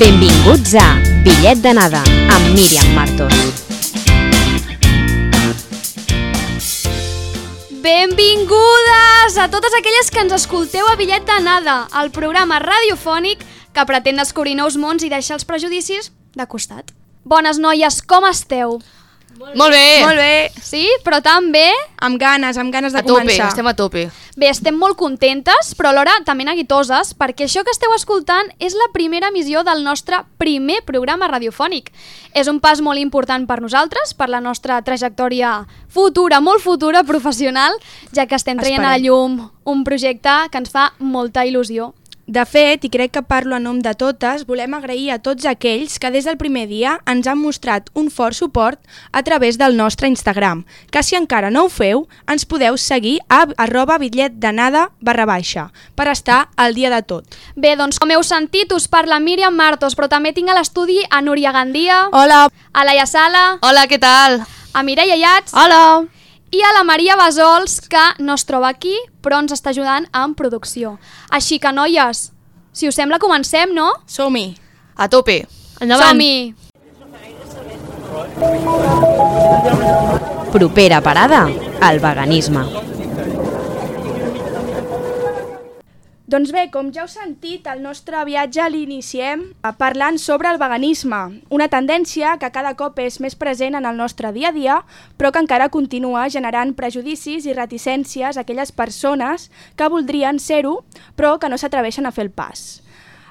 Benvinguts a Bitllet d'anada amb Míriam Martos. Benvingudes a totes aquelles que ens escolteu a Bitllet d'anada, el programa radiofònic que pretén descobrir nous mons i deixar els prejudicis de costat. Bones noies, com esteu? Molt bé. Molt bé, Sí, però també... amb ganes, amb ganes de A tope, començar. estem a tope. Bé, estem molt contentes, però alhora també neguitoses, perquè això que esteu escoltant és la primera emissió del nostre primer programa radiofònic. És un pas molt important per nosaltres, per la nostra trajectòria futura, molt futura, professional, ja que estem traient a la Esperem. llum un projecte que ens fa molta il·lusió. De fet, i crec que parlo a nom de totes, volem agrair a tots aquells que des del primer dia ens han mostrat un fort suport a través del nostre Instagram, que si encara no ho feu, ens podeu seguir a arroba bitllet d'anada barra baixa, per estar al dia de tot. Bé, doncs com heu sentit, us parla Míriam Martos, però també tinc a l'estudi a Núria Gandia, Hola! a Laia Sala, Hola, què tal? a Mireia Yats Hola. I a la Maria Basols, que no es troba aquí, però ens està ajudant en producció. Així que, noies, si us sembla, comencem, no? Som-hi! A tope. Endavant. Som-hi! Propera parada, el veganisme. Doncs bé, com ja heu sentit, el nostre viatge l'iniciem parlant sobre el veganisme, una tendència que cada cop és més present en el nostre dia a dia, però que encara continua generant prejudicis i reticències a aquelles persones que voldrien ser-ho, però que no s'atreveixen a fer el pas.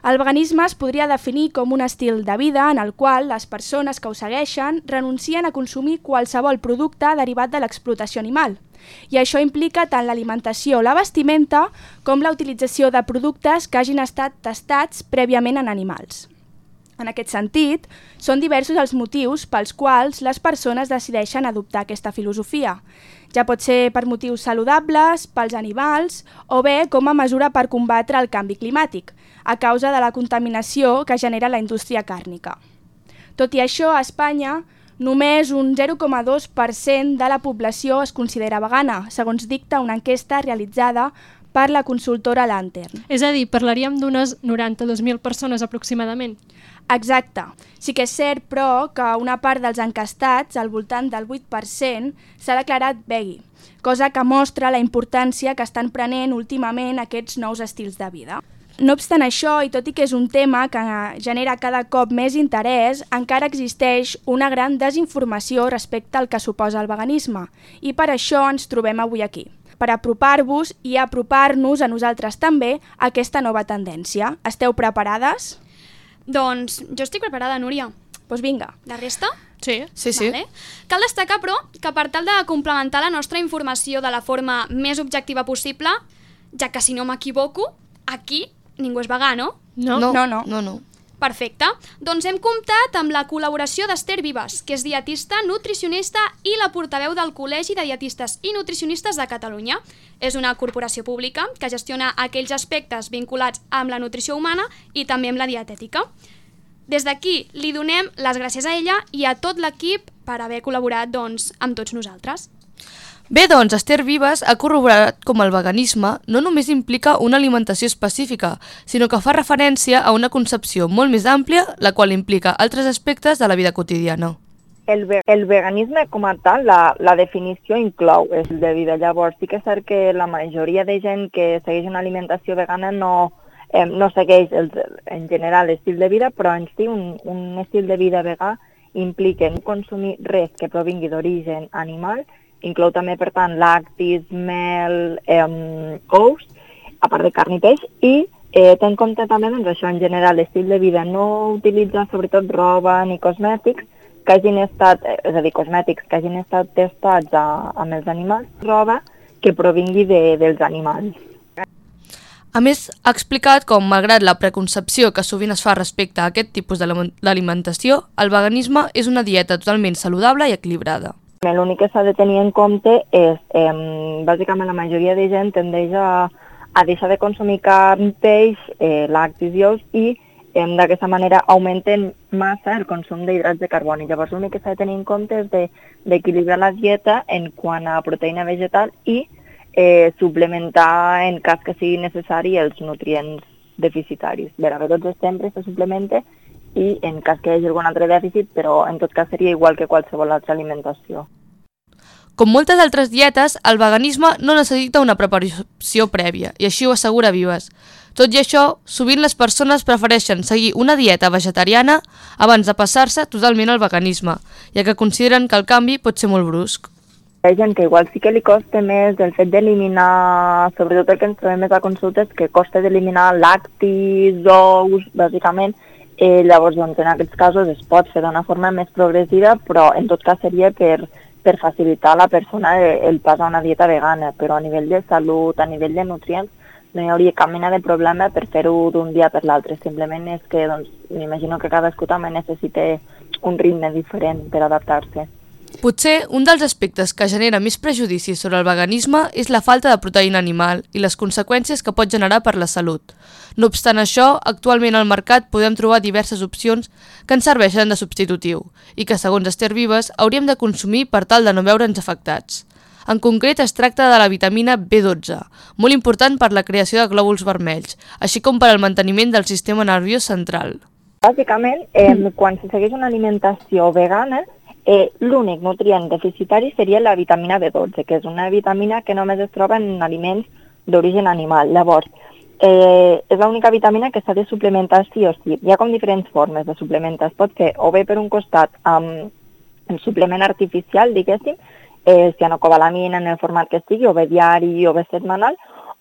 El veganisme es podria definir com un estil de vida en el qual les persones que ho segueixen renuncien a consumir qualsevol producte derivat de l'explotació animal. I això implica tant l'alimentació o la vestimenta com la utilització de productes que hagin estat testats prèviament en animals. En aquest sentit, són diversos els motius pels quals les persones decideixen adoptar aquesta filosofia. Ja pot ser per motius saludables, pels animals, o bé com a mesura per combatre el canvi climàtic, a causa de la contaminació que genera la indústria càrnica. Tot i això, a Espanya, només un 0,2% de la població es considera vegana, segons dicta una enquesta realitzada per la consultora Lantern. És a dir, parlaríem d'unes 92.000 persones aproximadament. Exacte. Sí que és cert, però, que una part dels encastats, al voltant del 8%, s'ha declarat vegui, cosa que mostra la importància que estan prenent últimament aquests nous estils de vida. No obstant això, i tot i que és un tema que genera cada cop més interès, encara existeix una gran desinformació respecte al que suposa el veganisme, i per això ens trobem avui aquí per apropar-vos i apropar-nos a nosaltres també a aquesta nova tendència. Esteu preparades? Doncs jo estic preparada, Núria. Doncs pues vinga. La resta? Sí. Sí, sí. Vale. Cal destacar, però, que per tal de complementar la nostra informació de la forma més objectiva possible, ja que si no m'equivoco, aquí ningú és vegà, no? No? No, No, no. no, no. Perfecte. Doncs hem comptat amb la col·laboració d'Ester Vives, que és dietista, nutricionista i la portaveu del Col·legi de Dietistes i Nutricionistes de Catalunya. És una corporació pública que gestiona aquells aspectes vinculats amb la nutrició humana i també amb la dietètica. Des d'aquí li donem les gràcies a ella i a tot l'equip per haver col·laborat doncs, amb tots nosaltres. Bé, doncs, Esther Vives ha corroborat com el veganisme no només implica una alimentació específica, sinó que fa referència a una concepció molt més àmplia, la qual implica altres aspectes de la vida quotidiana. El, ve el veganisme com a tal, la, la definició inclou estil de vida. Llavors sí que és cert que la majoria de gent que segueix una alimentació vegana no, eh, no segueix el, en general l'estil de vida, però en si un, un estil de vida vegà implica no consumir res que provingui d'origen animal, inclou també, per tant, lactis, mel, eh, ous, a part de carn i peix, i eh, té en compte també doncs, això en general, l'estil de vida, no utilitzar sobretot roba ni cosmètics que hagin estat, eh, és a dir, cosmètics que hagin estat testats a, amb els animals, roba que provingui de, dels animals. A més, ha explicat com, malgrat la preconcepció que sovint es fa respecte a aquest tipus d'aliment- d'alimentació, el veganisme és una dieta totalment saludable i equilibrada. L'únic que s'ha de tenir en compte és, eh, bàsicament la majoria de gent tendeix a, a deixar de consumir carn, peix, eh, lactis i ous i eh, d'aquesta manera augmenten massa el consum d'hidrats de carboni. Llavors l'únic que s'ha de tenir en compte és de- d'equilibrar la dieta en quant a proteïna vegetal i eh, suplementar en cas que sigui necessari els nutrients deficitaris. Bé, a tots els sempre se suplementa i en cas que hi hagi algun altre dèficit, però en tot cas seria igual que qualsevol altra alimentació. Com moltes altres dietes, el veganisme no necessita una preparació prèvia, i així ho assegura Vives. Tot i això, sovint les persones prefereixen seguir una dieta vegetariana abans de passar-se totalment al veganisme, ja que consideren que el canvi pot ser molt brusc. Hi ha gent que igual sí que li costa més el fet d'eliminar, sobretot el que ens trobem més a consultes, que costa d'eliminar lactis, ous, bàsicament, eh, llavors doncs, en aquests casos es pot fer d'una forma més progressiva, però en tot cas seria per, per facilitar a la persona el pas a una dieta vegana, però a nivell de salut, a nivell de nutrients, no hi hauria cap mena de problema per fer-ho d'un dia per l'altre. Simplement és que doncs, m'imagino que cadascú també necessita un ritme diferent per adaptar-se. Potser un dels aspectes que genera més prejudicis sobre el veganisme és la falta de proteïna animal i les conseqüències que pot generar per la salut. No obstant això, actualment al mercat podem trobar diverses opcions que ens serveixen de substitutiu i que, segons Esther Vives, hauríem de consumir per tal de no veure'ns afectats. En concret, es tracta de la vitamina B12, molt important per la creació de glòbuls vermells, així com per al manteniment del sistema nerviós central. Bàsicament, eh, quan se segueix una alimentació vegana, eh, l'únic nutrient deficitari seria la vitamina B12, que és una vitamina que només es troba en aliments d'origen animal. Llavors, eh, és l'única vitamina que s'ha de suplementar sí o sí. Hi ha com diferents formes de suplementar. Es pot fer o bé per un costat amb un suplement artificial, diguéssim, eh, cianocobalamina en el format que sigui, o bé diari o bé setmanal,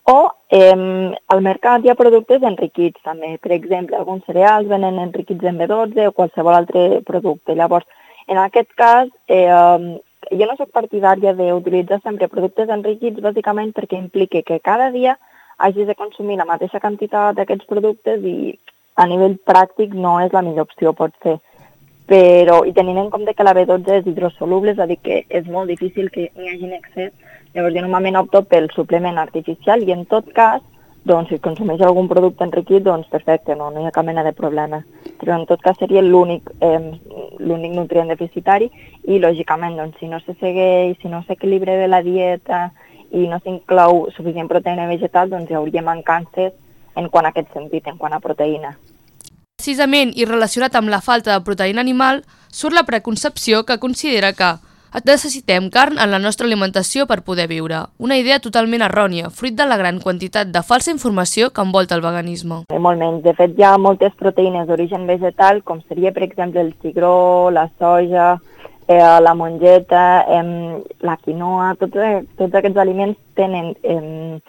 o eh, al mercat hi ha productes enriquits també. Per exemple, alguns cereals venen enriquits en B12 o qualsevol altre producte. Llavors, en aquest cas, eh, jo no sóc partidària d'utilitzar sempre productes enriquits bàsicament perquè implica que cada dia hagis de consumir la mateixa quantitat d'aquests productes i a nivell pràctic no és la millor opció, pot ser. Però i tenint en compte que la B12 és hidrosoluble, és a dir, que és molt difícil que n'hi hagi en excés, llavors jo normalment opto pel suplement artificial i en tot cas, doncs si consumeix algun producte enriquit, doncs perfecte, no, no hi ha cap mena de problema. Però en tot cas seria l'únic eh, l'únic nutrient deficitari i lògicament doncs, si no se segueix, si no s'equilibra bé la dieta i no s'inclou suficient proteïna vegetal, doncs hi hauria mancances en quant a aquest sentit, en quant a proteïna. Precisament i relacionat amb la falta de proteïna animal, surt la preconcepció que considera que necessitem carn en la nostra alimentació per poder viure. Una idea totalment errònia, fruit de la gran quantitat de falsa informació que envolta el veganisme. Eh, molt menys. De fet, hi ha moltes proteïnes d'origen vegetal, com seria, per exemple, el cigró, la soja, eh, la mongeta, eh, la quinoa, tots, tots aquests aliments tenen eh,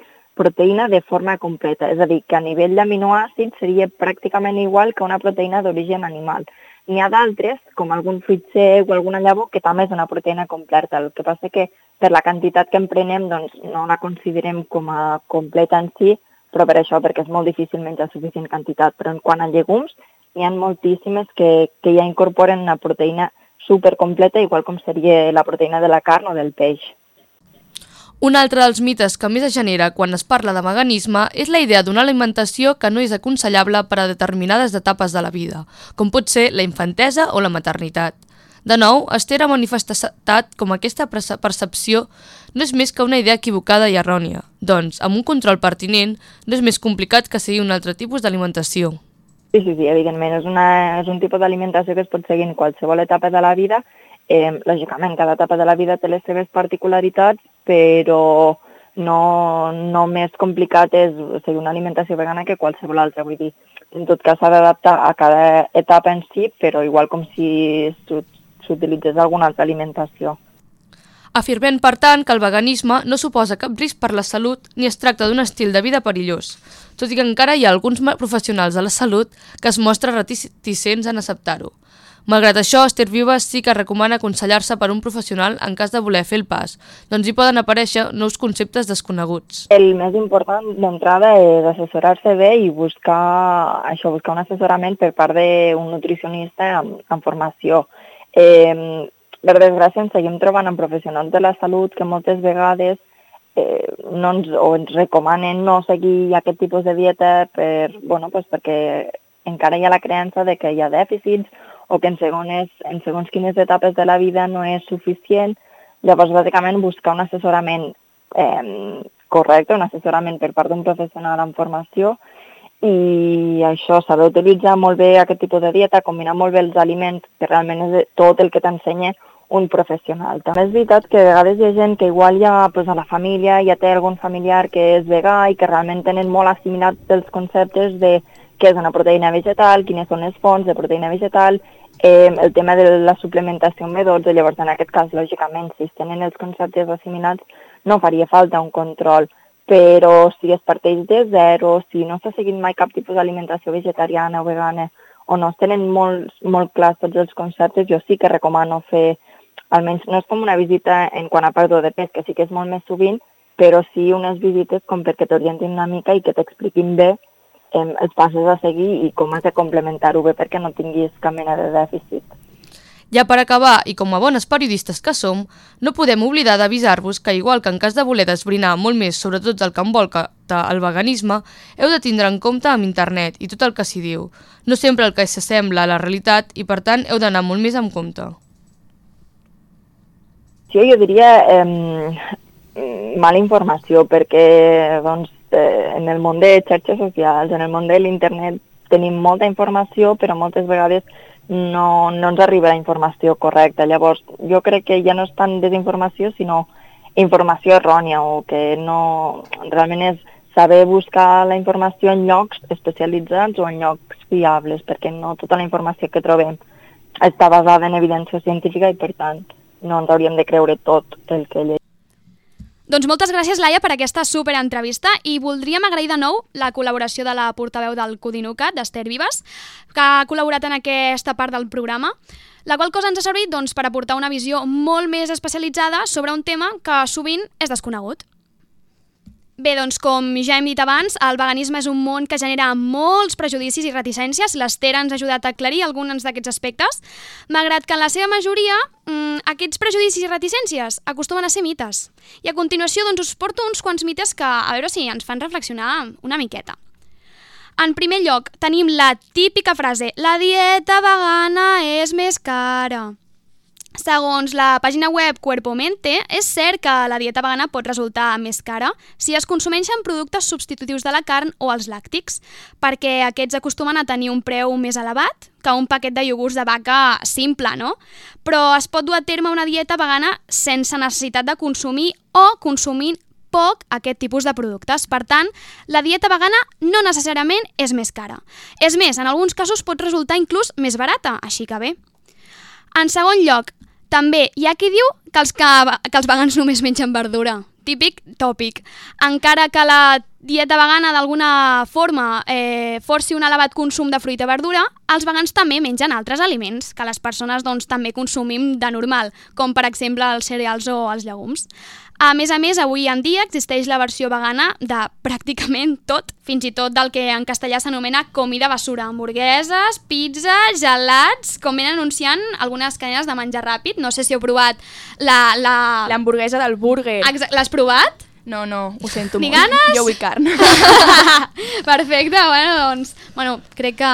proteïna de forma completa, és a dir, que a nivell d'aminoàcids seria pràcticament igual que una proteïna d'origen animal. N'hi ha d'altres, com algun fruit sec o alguna llavor, que també és una proteïna completa. El que passa que per la quantitat que en prenem doncs, no la considerem com a completa en si, però per això, perquè és molt difícil menjar suficient quantitat. Però en quant a llegums, n'hi ha moltíssimes que, que ja incorporen una proteïna supercompleta, igual com seria la proteïna de la carn o del peix. Un altre dels mites que més es genera quan es parla de veganisme és la idea d'una alimentació que no és aconsellable per a determinades etapes de la vida, com pot ser la infantesa o la maternitat. De nou, Esther ha manifestat com aquesta percepció no és més que una idea equivocada i errònia. Doncs, amb un control pertinent, no és més complicat que seguir un altre tipus d'alimentació. Sí, sí, sí, evidentment. És, una, és un tipus d'alimentació que es pot seguir en qualsevol etapa de la vida. Eh, lògicament, cada etapa de la vida té les seves particularitats però no, no més complicat és seguir una alimentació vegana que qualsevol altra. Vull dir, en tot cas s'ha d'adaptar a cada etapa en si, però igual com si s'utilitzés alguna altra alimentació. Afirmem, per tant, que el veganisme no suposa cap risc per la salut ni es tracta d'un estil de vida perillós, tot i que encara hi ha alguns professionals de la salut que es mostren reticents en acceptar-ho. Malgrat això, Esther Vives sí que recomana aconsellar-se per un professional en cas de voler fer el pas, doncs hi poden aparèixer nous conceptes desconeguts. El més important d'entrada és assessorar-se bé i buscar, això, buscar un assessorament per part d'un nutricionista en, en formació. Eh, per desgràcia ens seguim trobant amb professionals de la salut que moltes vegades eh, no ens, o ens recomanen no seguir aquest tipus de dieta per, bueno, pues perquè encara hi ha la creença de que hi ha dèficits o que en, segones, en segons quines etapes de la vida no és suficient. Llavors, bàsicament, buscar un assessorament eh, correcte, un assessorament per part d'un professional en formació i això s'ha d'utilitzar molt bé aquest tipus de dieta, combinar molt bé els aliments, que realment és tot el que t'ensenya un professional. També és veritat que a vegades hi ha gent que igual ja pues, a la família ja té algun familiar que és vegà i que realment tenen molt assimilats els conceptes de què és una proteïna vegetal, quines són les fonts de proteïna vegetal, eh, el tema de la suplementació amb B12, llavors en aquest cas, lògicament, si es tenen els conceptes assimilats, no faria falta un control, però si es parteix de zero, si no s'ha seguit mai cap tipus d'alimentació vegetariana o vegana, o no es tenen molt, molt clars tots els conceptes, jo sí que recomano fer almenys no és com una visita en quant a pèrdua de pes, que sí que és molt més sovint, però sí unes visites com perquè t'orientin una mica i que t'expliquin bé eh, els passos a seguir i com has de complementar-ho bé perquè no tinguis cap mena de dèficit. Ja per acabar, i com a bones periodistes que som, no podem oblidar d'avisar-vos que, igual que en cas de voler desbrinar molt més sobre tot el que envolta el veganisme, heu de tindre en compte amb internet i tot el que s'hi diu. No sempre el que s'assembla a la realitat i, per tant, heu d'anar molt més en compte. Sí, jo diria eh, mala informació perquè doncs, eh, en el món de xarxes socials, en el món de l'internet tenim molta informació però moltes vegades no, no ens arriba la informació correcta. Llavors jo crec que ja no és tant desinformació sinó informació errònia o que no realment és saber buscar la informació en llocs especialitzats o en llocs fiables perquè no tota la informació que trobem està basada en evidència científica i per tant no ens hauríem de creure tot el que llegim. Doncs moltes gràcies, Laia, per aquesta superentrevista i voldríem agrair de nou la col·laboració de la portaveu del Codinucat, d'Ester Vives, que ha col·laborat en aquesta part del programa, la qual cosa ens ha servit doncs, per aportar una visió molt més especialitzada sobre un tema que sovint és desconegut. Bé, doncs com ja hem dit abans, el veganisme és un món que genera molts prejudicis i reticències. L'Ester ens ha ajudat a aclarir alguns d'aquests aspectes, malgrat que en la seva majoria mmm, aquests prejudicis i reticències acostumen a ser mites. I a continuació doncs, us porto uns quants mites que a veure si ens fan reflexionar una miqueta. En primer lloc, tenim la típica frase «La dieta vegana és més cara». Segons la pàgina web Cuerpo Mente, és cert que la dieta vegana pot resultar més cara si es consumeixen productes substitutius de la carn o els làctics, perquè aquests acostumen a tenir un preu més elevat que un paquet de iogurts de vaca simple, no? Però es pot dur a terme una dieta vegana sense necessitat de consumir o consumint poc aquest tipus de productes. Per tant, la dieta vegana no necessàriament és més cara. És més, en alguns casos pot resultar inclús més barata, així que bé. En segon lloc, també hi ha qui diu que els, que, que els vegans només mengen verdura. Típic tòpic. Encara que la dieta vegana d'alguna forma eh, forci un elevat consum de fruita i verdura, els vegans també mengen altres aliments que les persones doncs, també consumim de normal, com per exemple els cereals o els llegums. A més a més, avui en dia existeix la versió vegana de pràcticament tot, fins i tot del que en castellà s'anomena comida basura, hamburgueses, pizza, gelats, com ven anunciant algunes cadenes de menjar ràpid. No sé si heu provat la... L'hamburguesa la... del burger. L'has provat? No, no, ho sento Ni molt. ganes? Jo vull carn. Perfecte, bueno, doncs... Bueno, crec que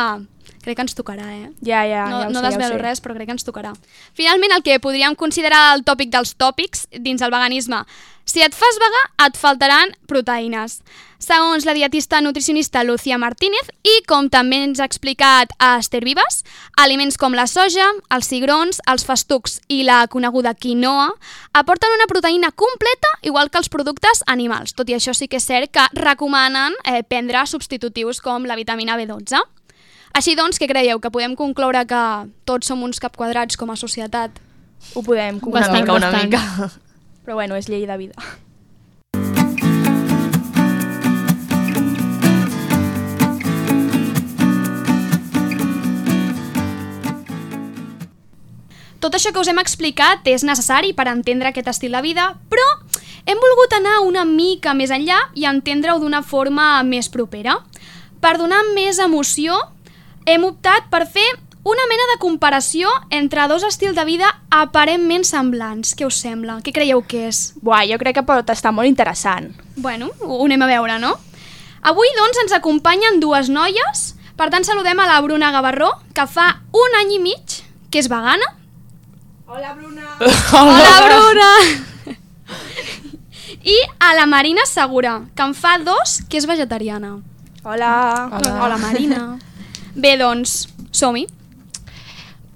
crec que ens tocarà, eh? Ja, ja, no, ja ho no sé, ja ho desvelo sé. res, però crec que ens tocarà. Finalment, el que podríem considerar el tòpic dels tòpics dins el veganisme. Si et fas vegà, et faltaran proteïnes. Segons la dietista nutricionista Lucía Martínez i com també ens ha explicat a Esther Vives, aliments com la soja, els cigrons, els festucs i la coneguda quinoa aporten una proteïna completa igual que els productes animals. Tot i això sí que és cert que recomanen eh, prendre substitutius com la vitamina B12. Així doncs, què creieu? Que podem concloure que tots som uns capquadrats com a societat? Ho podem concloure. Bastant, mica, una bastant. mica. Però bueno, és llei de vida. Tot això que us hem explicat és necessari per entendre aquest estil de vida, però hem volgut anar una mica més enllà i entendre-ho d'una forma més propera. Per donar més emoció, hem optat per fer una mena de comparació entre dos estils de vida aparentment semblants. Què us sembla? Què creieu que és? Buah, jo crec que pot estar molt interessant. Bueno, ho anem a veure, no? Avui, doncs, ens acompanyen dues noies. Per tant, saludem a la Bruna Gavarró, que fa un any i mig que és vegana. Hola, Bruna! Hola, Bruna! I a la Marina Segura, que en fa dos que és vegetariana. Hola. Hola, Hola Marina. Bé, doncs, som-hi.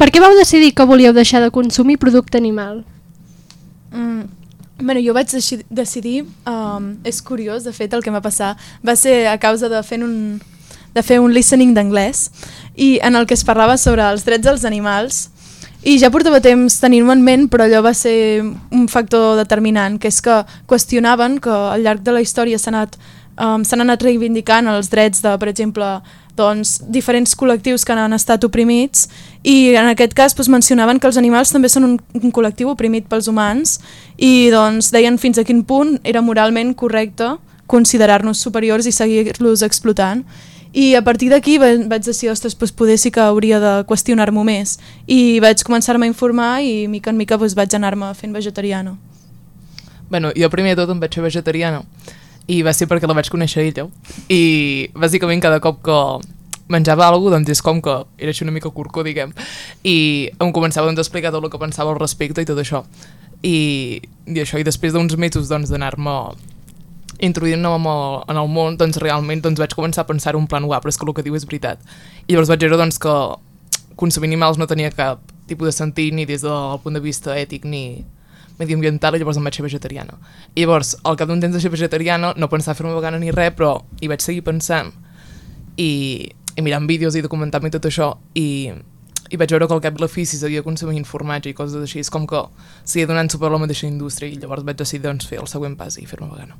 Per què vau decidir que volíeu deixar de consumir producte animal? Mm. Bueno, jo vaig deci- decidir, um, és curiós, de fet, el que va passar va ser a causa de fer un, de fer un listening d'anglès i en el que es parlava sobre els drets dels animals i ja portava temps tenint-ho en ment, però allò va ser un factor determinant, que és que qüestionaven que al llarg de la història s'han anat, um, s'han anat reivindicant els drets de, per exemple, doncs, diferents col·lectius que han estat oprimits i en aquest cas doncs, mencionaven que els animals també són un, un col·lectiu oprimit pels humans i doncs, deien fins a quin punt era moralment correcte considerar-nos superiors i seguir-los explotant. I a partir d'aquí va- vaig decidir, ostres, doncs poder sí que hauria de qüestionar-m'ho més i vaig començar-me a informar i mica en mica doncs, vaig anar-me fent vegetariana. Bueno, jo primer de tot em vaig fer vegetariana i va ser perquè la vaig conèixer a ella i bàsicament cada cop que menjava alguna cosa, doncs és com que era així una mica curcó, diguem, i em començava doncs, a explicar tot el que pensava al respecte i tot això. I, i això, i després d'uns mesos doncs, d'anar-me introduint-me en el- món, doncs realment doncs, vaig començar a pensar un plan, uah, però és que el que diu és veritat. I llavors vaig veure doncs, que consumir animals no tenia cap tipus de sentit ni des del punt de vista ètic ni mediambiental i llavors em vaig fer vegetariana. I llavors, al cap d'un temps de ser vegetariana, no pensava fer-me vegana ni res, però hi vaig seguir pensant i, i mirant vídeos i documentant-me tot això i, i vaig veure que al cap de la fi seguia consumint formatge i coses així, és com que seguia donant suport a la mateixa indústria i llavors vaig decidir doncs, fer el següent pas i fer-me vegana.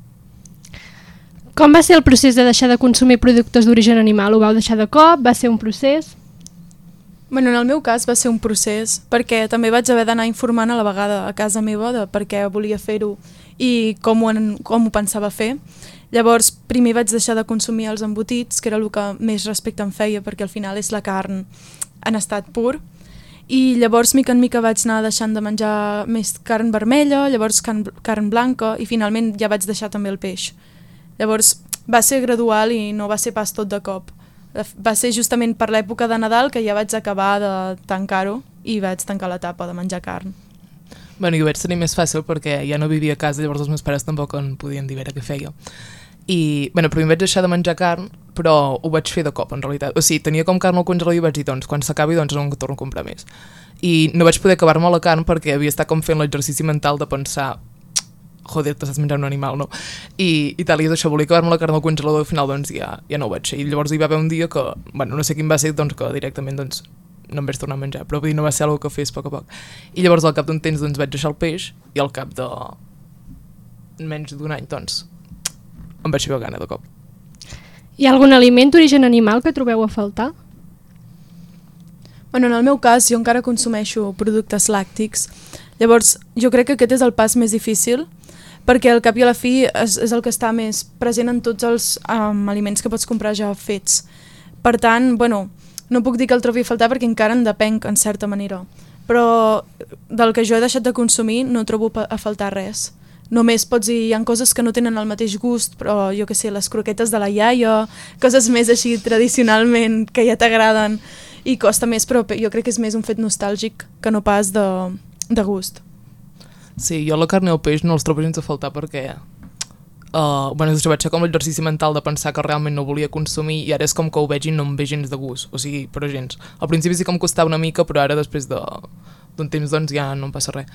Com va ser el procés de deixar de consumir productes d'origen animal? Ho vau deixar de cop? Va ser un procés? Bueno, en el meu cas va ser un procés, perquè també vaig haver d'anar informant a la vegada a casa meva de per què volia fer-ho i com ho, en, com ho pensava fer. Llavors, primer vaig deixar de consumir els embotits, que era el que més respecte em feia, perquè al final és la carn en estat pur. I llavors, mica en mica, vaig anar deixant de menjar més carn vermella, llavors carn, carn blanca, i finalment ja vaig deixar també el peix. Llavors, va ser gradual i no va ser pas tot de cop. Va ser justament per l'època de Nadal que ja vaig acabar de tancar-ho i vaig tancar l'etapa de menjar carn. Bueno, jo ho vaig tenir més fàcil perquè ja no vivia a casa, llavors els meus pares tampoc en podien dir veure què feia. I, bueno, primer vaig deixar de menjar carn, però ho vaig fer de cop, en realitat. O sigui, tenia com carn al congelador i vaig dir, doncs, quan s'acabi, doncs no en torno a comprar més. I no vaig poder acabar-me la carn perquè havia estat com fent l'exercici mental de pensar joder, t'estàs menjant un animal, no? I, i tal, i això, volia acabar-me la carn al congelador i al final doncs ja, ja no ho vaig fer. I llavors hi va haver un dia que, bueno, no sé quin va ser, doncs que directament doncs, no em vaig tornar a menjar, però vull dir, no va ser algo que fes a poc a poc. I llavors al cap d'un temps doncs, vaig deixar el peix i al cap de menys d'un any doncs em vaig fer vegana de cop. Hi ha algun aliment d'origen animal que trobeu a faltar? Bueno, en el meu cas, jo encara consumeixo productes làctics. Llavors, jo crec que aquest és el pas més difícil, perquè al cap i a la fi és, és el que està més present en tots els um, aliments que pots comprar ja fets. Per tant, bueno, no puc dir que el trobi a faltar perquè encara en depenc, en certa manera. Però del que jo he deixat de consumir no trobo a faltar res. Només pots dir, hi ha coses que no tenen el mateix gust, però jo que sé, les croquetes de la iaia, coses més així tradicionalment que ja t'agraden i costa més, però pe- jo crec que és més un fet nostàlgic que no pas de, de gust. Sí, jo la carn i el peix no els trobo gens a faltar perquè uh, bueno, això vaig fer com l'exercici mental de pensar que realment no volia consumir i ara és com que ho veig i no em ve gens de gust, o sigui, però gens. Al principi sí que em costava una mica, però ara després de d'un temps doncs ja no em passa res.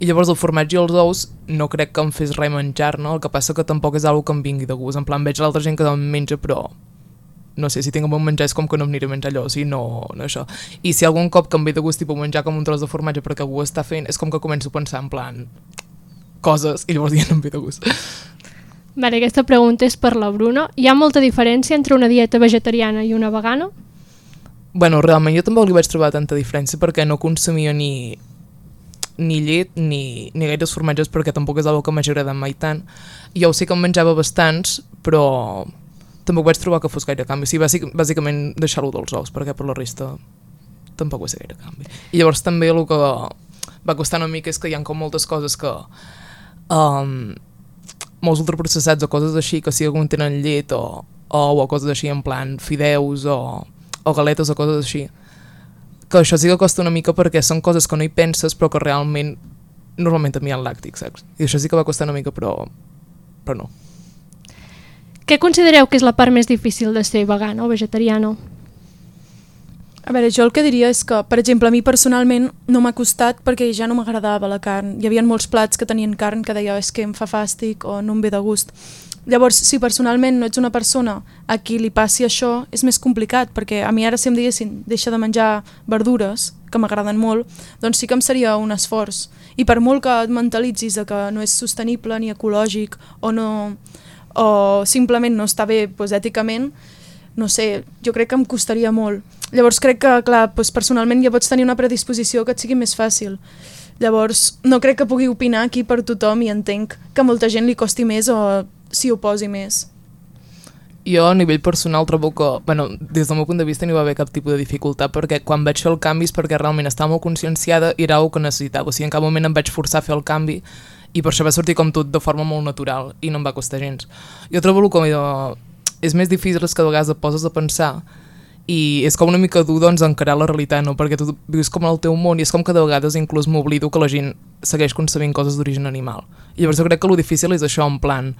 I llavors el formatge i els ous no crec que em fes res menjar-ne, el que passa que tampoc és algo que em vingui de gust, en plan veig l'altra gent que em menja però no sé, si tinc un bon menjar és com que no em aniré a menjar allò, o sigui, no, no això. I si algun cop que em ve de gust tipus menjar com un tros de formatge perquè algú ho està fent, és com que començo a pensar en plan coses i llavors ja no em ve de gust. Vale, aquesta pregunta és per la Bruna. Hi ha molta diferència entre una dieta vegetariana i una vegana? Bueno, realment jo tampoc li vaig trobar tanta diferència perquè no consumia ni ni llet ni, ni gaires formatges perquè tampoc és una que m'hagi agradat mai tant. Jo sí que em menjava bastants, però tampoc vaig trobar que fos gaire canvi. Sí, bàsic, bàsicament deixar-ho dels ous, perquè per la resta tampoc va ser gaire canvi. I llavors també el que va costar una mica és que hi ha com moltes coses que um, molts ultraprocessats o coses així que sí que contenen llet o, o, o coses així en plan fideus o, o galetes o coses així que això sí que costa una mica perquè són coses que no hi penses però que realment normalment també hi ha làctics, saps? I això sí que va costar una mica però, però no. Què considereu que és la part més difícil de ser vegana o vegetariana? A veure, jo el que diria és que, per exemple, a mi personalment no m'ha costat perquè ja no m'agradava la carn. Hi havia molts plats que tenien carn que deia és que em fa fàstic o no em ve de gust. Llavors, si personalment no ets una persona a qui li passi això, és més complicat, perquè a mi ara si em diguessin deixa de menjar verdures, que m'agraden molt, doncs sí que em seria un esforç. I per molt que et mentalitzis que no és sostenible ni ecològic o, no, o simplement no està bé doncs, èticament, no sé, jo crec que em costaria molt. Llavors crec que, clar, doncs personalment ja pots tenir una predisposició que et sigui més fàcil. Llavors, no crec que pugui opinar aquí per tothom i entenc que molta gent li costi més o s'hi oposi més. Jo a nivell personal trobo que, bueno, des del meu punt de vista no hi va haver cap tipus de dificultat perquè quan vaig fer el canvi és perquè realment estava molt conscienciada i era el que necessitava, o sigui, en cap moment em vaig forçar a fer el canvi i per això va sortir com tot de forma molt natural i no em va costar gens. Jo trobo el que és més difícil és que de vegades et poses a pensar i és com una mica dur doncs, encarar la realitat, no? perquè tu vius com en el teu món i és com que de vegades inclús m'oblido que la gent segueix concebint coses d'origen animal. I llavors jo crec que el difícil és això, en plan,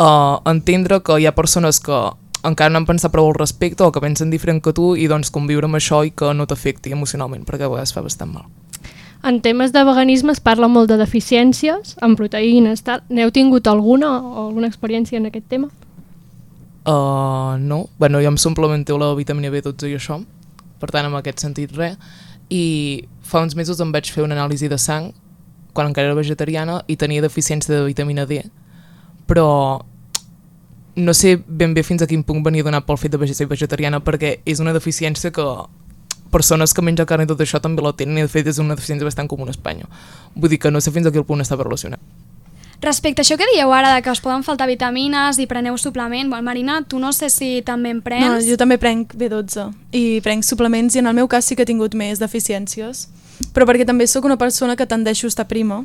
uh, entendre que hi ha persones que encara no han pensat prou al respecte o que pensen diferent que tu i doncs conviure amb això i que no t'afecti emocionalment, perquè a vegades fa bastant mal. En temes de veganisme es parla molt de deficiències en proteïnes. Tal. N'heu tingut alguna o alguna experiència en aquest tema? Uh, no, bueno, jo em suplementeu la vitamina B12 i això, per tant, en aquest sentit, res. I fa uns mesos em vaig fer una anàlisi de sang, quan encara era vegetariana, i tenia deficiència de vitamina D, però no sé ben bé fins a quin punt venia donat pel fet de ser vegetariana, perquè és una deficiència que persones que mengen carn i tot això també la tenen, i de fet és una deficiència bastant comuna a Espanya. Vull dir que no sé fins a quin punt està relacionat. Respecte a això que dieu ara, de que us poden faltar vitamines i preneu suplement, bueno, Marina, tu no sé si també en prens. No, jo també prenc B12 i prenc suplements i en el meu cas sí que he tingut més deficiències però perquè també sóc una persona que tendeixo a estar prima.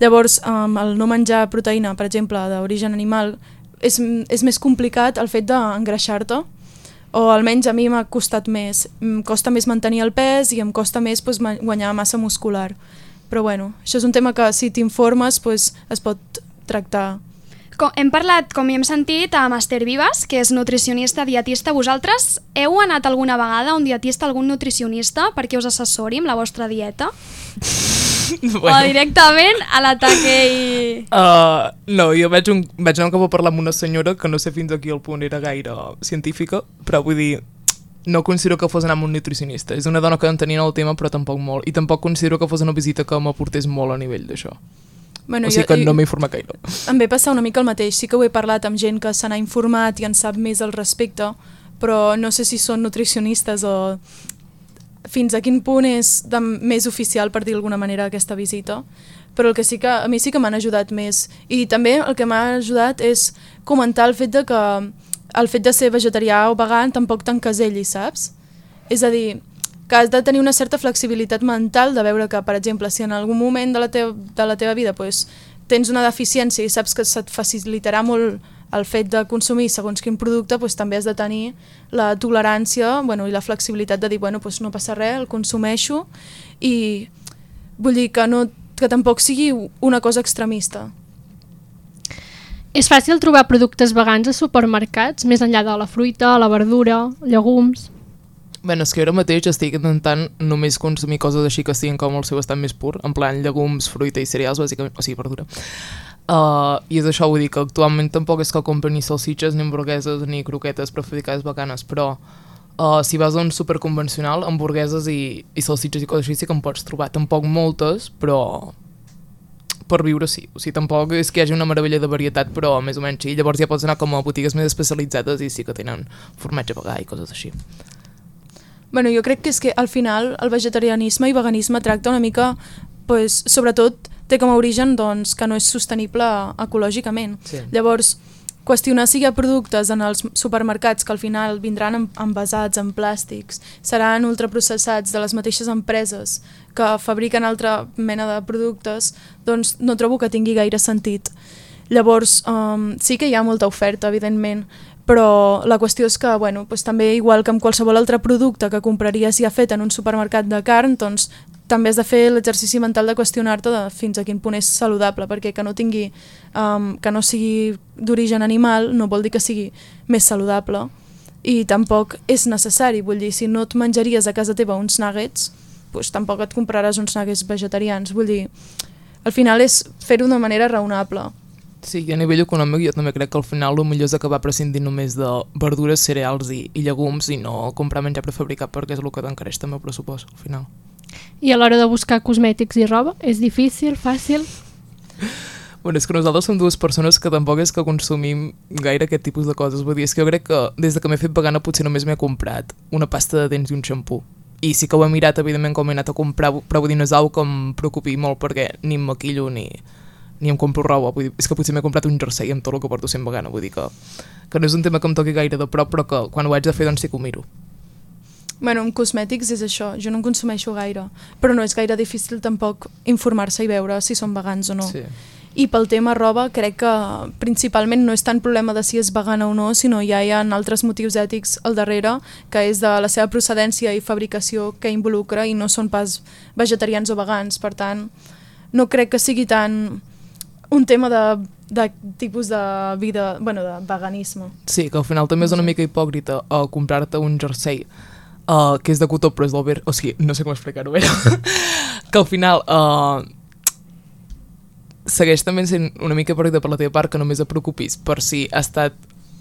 Llavors, um, el no menjar proteïna, per exemple, d'origen animal, és, és més complicat el fet d'engreixar-te, o almenys a mi m'ha costat més. Em costa més mantenir el pes i em costa més pues, guanyar massa muscular. Però bueno, això és un tema que si t'informes pues, es pot tractar. Com, hem parlat, com hi hem sentit, amb Esther Vives, que és nutricionista, dietista. Vosaltres heu anat alguna vegada a un dietista, algun nutricionista, perquè us assessori amb la vostra dieta? bueno. O directament a l'ataque i... Uh, no, jo vaig, un, vaig anar cap a parlar amb una senyora que no sé fins aquí el punt era gaire científica, però vull dir, no considero que fos anar amb un nutricionista. És una dona que entenia el tema, però tampoc molt. I tampoc considero que fos una visita que m'aportés molt a nivell d'això. Bueno, o sigui jo, que no m'he informat gaire. Em ve passar una mica el mateix. Sí que ho he parlat amb gent que se n'ha informat i en sap més al respecte, però no sé si són nutricionistes o fins a quin punt és de, més oficial, per dir d'alguna manera, aquesta visita. Però el que sí que a mi sí que m'han ajudat més. I també el que m'ha ajudat és comentar el fet de que el fet de ser vegetarià o vegan tampoc t'encaselli, saps? És a dir, que has de tenir una certa flexibilitat mental de veure que, per exemple, si en algun moment de la, teva, de la teva vida pues, tens una deficiència i saps que se't facilitarà molt el fet de consumir segons quin producte, pues, també has de tenir la tolerància bueno, i la flexibilitat de dir, bueno, pues, no passa res, el consumeixo i vull dir que, no, que tampoc sigui una cosa extremista. És fàcil trobar productes vegans a supermercats, més enllà de la fruita, la verdura, llegums... Bueno, és que ara mateix estic intentant només consumir coses així que estiguin com el seu estat més pur, en plan llegums, fruita i cereals, bàsicament, o sigui, verdura. Uh, I és això, vull dir que actualment tampoc és que compri ni salsitxes, ni hamburgueses, ni croquetes prefabricades bacanes, però uh, si vas a un super convencional, hamburgueses i, i salsitxes i coses així sí que en pots trobar. Tampoc moltes, però per viure sí. O sigui, tampoc és que hi hagi una meravella de varietat, però més o menys sí. Llavors ja pots anar com a botigues més especialitzades i sí que tenen formatge vegà i coses així. Bueno, jo crec que és que al final el vegetarianisme i veganisme tracta una mica, pues, sobretot té com a origen doncs, que no és sostenible ecològicament. Sí. Llavors, qüestionar si hi ha productes en els supermercats que al final vindran envasats en plàstics, seran ultraprocessats de les mateixes empreses que fabriquen altra mena de productes, doncs no trobo que tingui gaire sentit. Llavors, um, sí que hi ha molta oferta, evidentment, però la qüestió és que, bueno, doncs també igual que amb qualsevol altre producte que compraries ja fet en un supermercat de carn, doncs també has de fer l'exercici mental de qüestionar-te de fins a quin punt és saludable, perquè que no tingui, um, que no sigui d'origen animal no vol dir que sigui més saludable i tampoc és necessari, vull dir, si no et menjaries a casa teva uns nuggets, doncs tampoc et compraràs uns nuggets vegetarians, vull dir, al final és fer-ho d'una manera raonable. Sí, i a nivell econòmic jo també crec que al final el millor és acabar prescindint només de verdures, cereals i, i llegums i no comprar menjar prefabricat perquè és el que t'encareix també el pressupost al final. I a l'hora de buscar cosmètics i roba, és difícil, fàcil? Bueno, és que nosaltres som dues persones que tampoc és que consumim gaire aquest tipus de coses. Vull dir, és que jo crec que des de que m'he fet vegana potser només m'he comprat una pasta de dents i un xampú. I sí que ho he mirat, evidentment, com he anat a comprar, però vull dir, no és que em preocupi molt perquè ni em maquillo ni, ni em compro roba. Vull dir, és que potser m'he comprat un jersei amb tot el que porto sent vegana. Vull dir que, que no és un tema que em toqui gaire de prop, però que quan ho haig de fer doncs sí que ho miro. Bueno, amb cosmètics és això, jo no en consumeixo gaire, però no és gaire difícil tampoc informar-se i veure si són vegans o no. Sí. I pel tema roba crec que principalment no és tant problema de si és vegana o no, sinó ja hi ha altres motius ètics al darrere, que és de la seva procedència i fabricació que involucra i no són pas vegetarians o vegans. Per tant, no crec que sigui tant un tema de, de tipus de vida, bueno, de veganisme. Sí, que al final també és una mica hipòcrita uh, comprar-te un jersei uh, que és de cotó però és del ver... O sigui, no sé com explicar-ho bé. que al final uh, segueix també sent una mica hipòcrita per la teva part que només et preocupis per si ha estat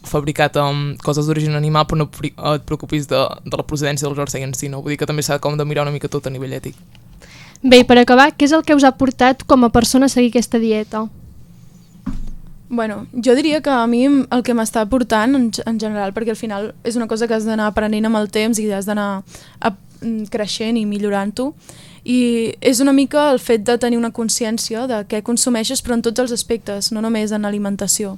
fabricat amb coses d'origen animal però no et preocupis de, de la procedència del jersei en si, no? Vull dir que també s'ha com de mirar una mica tot a nivell ètic. Bé, per acabar, què és el que us ha portat com a persona a seguir aquesta dieta? Bueno, jo diria que a mi el que m'està portant en, en general, perquè al final és una cosa que has d'anar aprenent amb el temps i has d'anar creixent i millorant-ho, i és una mica el fet de tenir una consciència de què consumeixes però en tots els aspectes, no només en alimentació.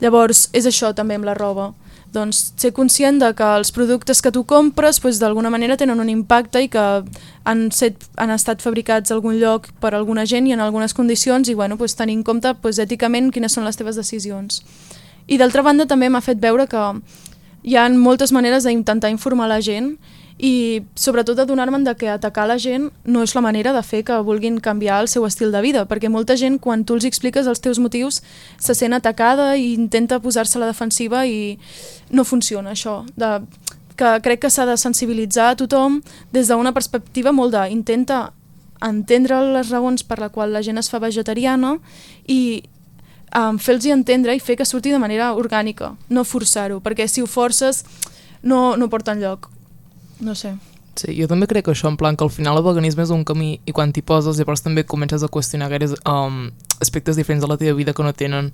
Llavors, és això també amb la roba doncs, ser conscient de que els productes que tu compres doncs, d'alguna manera tenen un impacte i que han, set, han estat fabricats a algun lloc per alguna gent i en algunes condicions i bueno, doncs, tenir en compte doncs, èticament quines són les teves decisions. I d'altra banda també m'ha fet veure que hi ha moltes maneres d'intentar informar la gent i sobretot adonar-me'n de que atacar la gent no és la manera de fer que vulguin canviar el seu estil de vida, perquè molta gent quan tu els expliques els teus motius se sent atacada i intenta posar-se a la defensiva i no funciona això, de, que crec que s'ha de sensibilitzar a tothom des d'una perspectiva molt de intenta entendre les raons per la qual la gent es fa vegetariana i um, fer-los entendre i fer que surti de manera orgànica, no forçar-ho, perquè si ho forces no, no porta enlloc. No sé. Sí, jo també crec que això, en plan, que al final el veganisme és un camí i quan t'hi poses llavors també comences a qüestionar gaires um, aspectes diferents de la teva vida que no tenen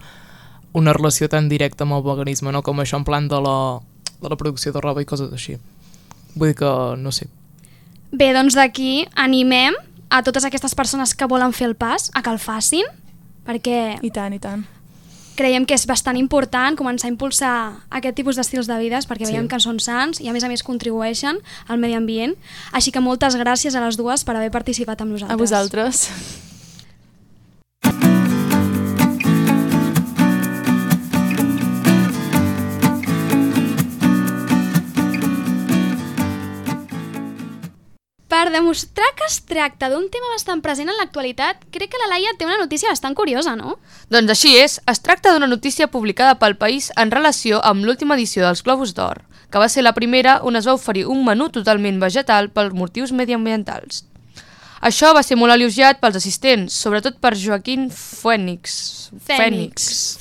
una relació tan directa amb el veganisme, no? com això en plan de la, de la producció de roba i coses així. Vull dir que, no sé. Bé, doncs d'aquí animem a totes aquestes persones que volen fer el pas a que el facin, perquè... I tant, i tant creiem que és bastant important començar a impulsar aquest tipus d'estils de vides perquè sí. veiem que són sants i a més a més contribueixen al medi ambient. Així que moltes gràcies a les dues per haver participat amb nosaltres. A vosaltres. Per demostrar que es tracta d'un tema bastant present en l'actualitat, crec que la Laia té una notícia bastant curiosa, no? Doncs així és, es tracta d'una notícia publicada pel País en relació amb l'última edició dels Globus d'Or, que va ser la primera on es va oferir un menú totalment vegetal per motius mediambientals. Això va ser molt elogiat pels assistents, sobretot per Joaquín Phoenix. Phoenix.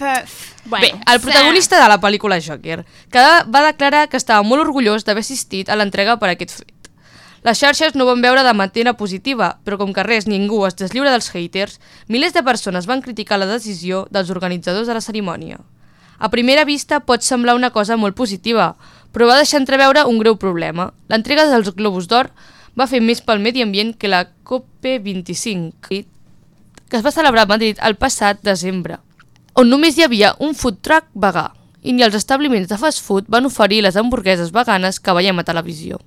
Bueno, Bé, el protagonista de la pel·lícula Joker, que va declarar que estava molt orgullós d'haver assistit a l'entrega per aquest fet. Les xarxes no van veure de manera positiva, però com que res ningú es deslliura dels haters, milers de persones van criticar la decisió dels organitzadors de la cerimònia. A primera vista pot semblar una cosa molt positiva, però va deixar entreveure un greu problema. L'entrega dels Globus d'Or va fer més pel medi ambient que la COP25, que es va celebrar a Madrid el passat desembre, on només hi havia un food truck vegà, i ni els establiments de fast food van oferir les hamburgueses veganes que veiem a televisió.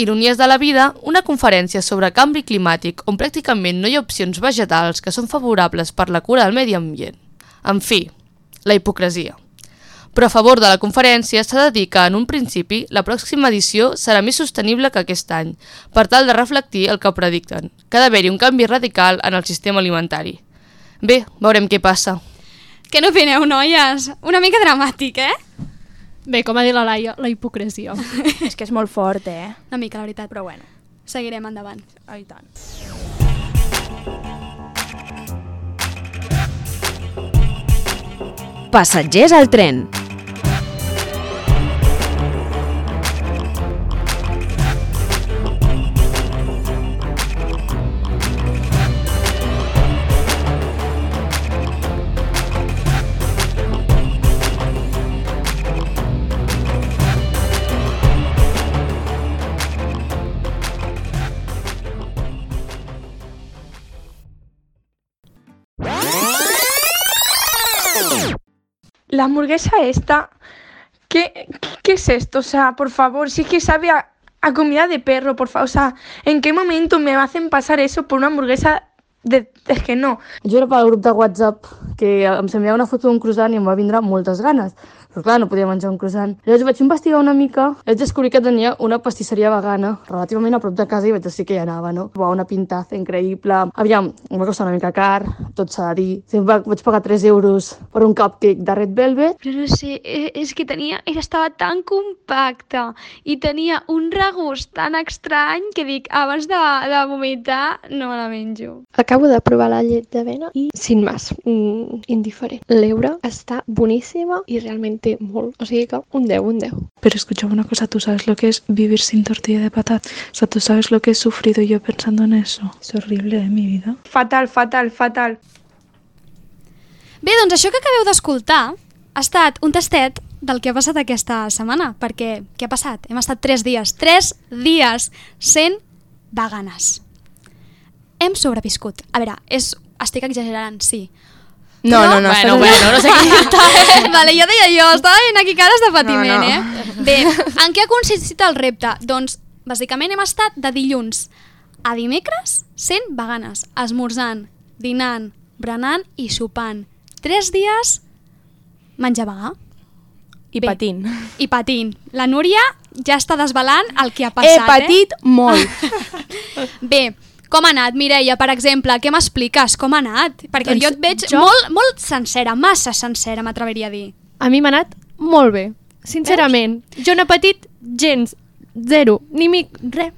Ironies de la vida, una conferència sobre canvi climàtic on pràcticament no hi ha opcions vegetals que són favorables per la cura del medi ambient. En fi, la hipocresia. Però a favor de la conferència s'ha de dir que, en un principi, la pròxima edició serà més sostenible que aquest any, per tal de reflectir el que predicten, que ha d'haver-hi un canvi radical en el sistema alimentari. Bé, veurem què passa. Què n'opineu, noies? Una mica dramàtic, eh? Bé, com ha dit la Laia, la hipocresia. És que és molt fort, eh? Una mica, la veritat. Però bueno, Seguirem endavant. ai tant. Passatgers al tren. La hamburguesa esta, ¿qué, ¿qué es esto? O sea, por favor, si es que sabe a, comida de perro, por favor. O sea, ¿en qué momento me hacen pasar eso por una hamburguesa de... Que no. Jo era pel grup de WhatsApp que em s'enviava una foto d'un croissant i em va vindre moltes ganes. Però clar, no podia menjar un croissant. Llavors vaig investigar una mica vaig descobrir que tenia una pastisseria vegana relativament a prop de casa i vaig decidir que hi anava, no? Uau, una pintaza increïble. Aviam, em va costar una mica car, tot s'ha de dir. Va, vaig pagar 3 euros per un cupcake de Red Velvet. Però no sé, e- és que tenia, era- estava tan compacte i tenia un regust tan estrany que dic, abans de, de vomitar no me la menjo. Acabo de provar la llet d'avena i, sin más, mm, indiferent. L'euro està boníssima i realment té molt. O sigui que un 10, un 10. Pero escúchame una cosa, ¿tú sabes lo que es vivir sin tortilla de patata? O sea, ¿tú sabes lo que he sufrido yo pensando en eso? Es horrible, ¿eh, mi vida? Fatal, fatal, fatal. Bé, doncs això que acabeu d'escoltar ha estat un tastet del que ha passat aquesta setmana, perquè què ha passat? Hem estat tres dies, tres dies sent veganes. Hem sobreviscut. A veure, és, estic exagerant, sí. No, no, no, Bueno, estàs- bueno, no sé què vale, ja deia jo, estava veient aquí cares de patiment, No, no. eh? Bé, en què ha consistit el repte? Doncs, bàsicament hem estat de dilluns a dimecres sent veganes, esmorzant, dinant, berenant i sopant. Tres dies menjar vegà. I Bé. patint. I patint. La Núria ja està desvelant el que ha He passat, patit molt. eh? Bé, com ha anat, Mireia, per exemple? Què m'expliques? Com ha anat? Perquè Doncs jo et veig jo- molt, molt sencera, massa sencera, m'atreviria a dir. A mi m'ha anat molt bé, sincerament. Jo no he patit gens, zero, ni mic, res.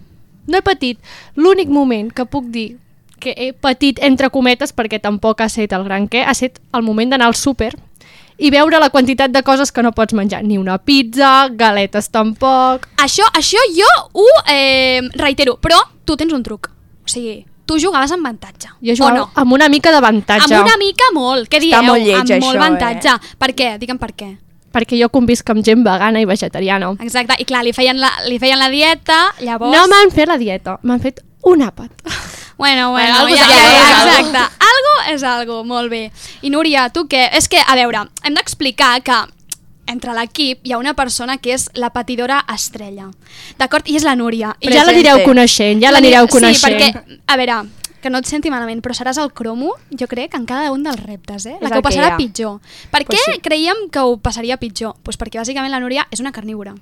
No he patit. L'únic moment que puc dir que he patit entre cometes, perquè tampoc ha estat el gran què, ha estat el moment d'anar al súper i veure la quantitat de coses que no pots menjar. Ni una pizza, galetes tampoc... Això, això jo ho eh, reitero, però tu tens un truc. O sigui, tu jugaves amb avantatge. Jo jugava no? amb una mica d'avantatge. Amb una mica molt. Què Està dieu? molt lleig, amb això, molt eh? avantatge. Per què? Digue'm per què. Perquè jo convisc amb gent vegana i vegetariana. Exacte, i clar, li feien la, li feien la dieta, llavors... No m'han fet la dieta, m'han fet un àpat. Bueno, bueno, algo ja, ja, ja, exacte. Algo és algo, molt bé. I Núria, tu què? És que, a veure, hem d'explicar que entre l'equip hi ha una persona que és la patidora estrella. D'acord? I és la Núria. I Ja la anireu coneixent, ja l'anireu coneixent. Sí, perquè, a veure, que no et senti malament, però seràs el cromo, jo crec, en cada un dels reptes, eh? És La que el ho que passarà ha. pitjor. Per Pues què sí. creiem que ho passaria pitjor? Pues perquè bàsicament la Núria és una carnívora.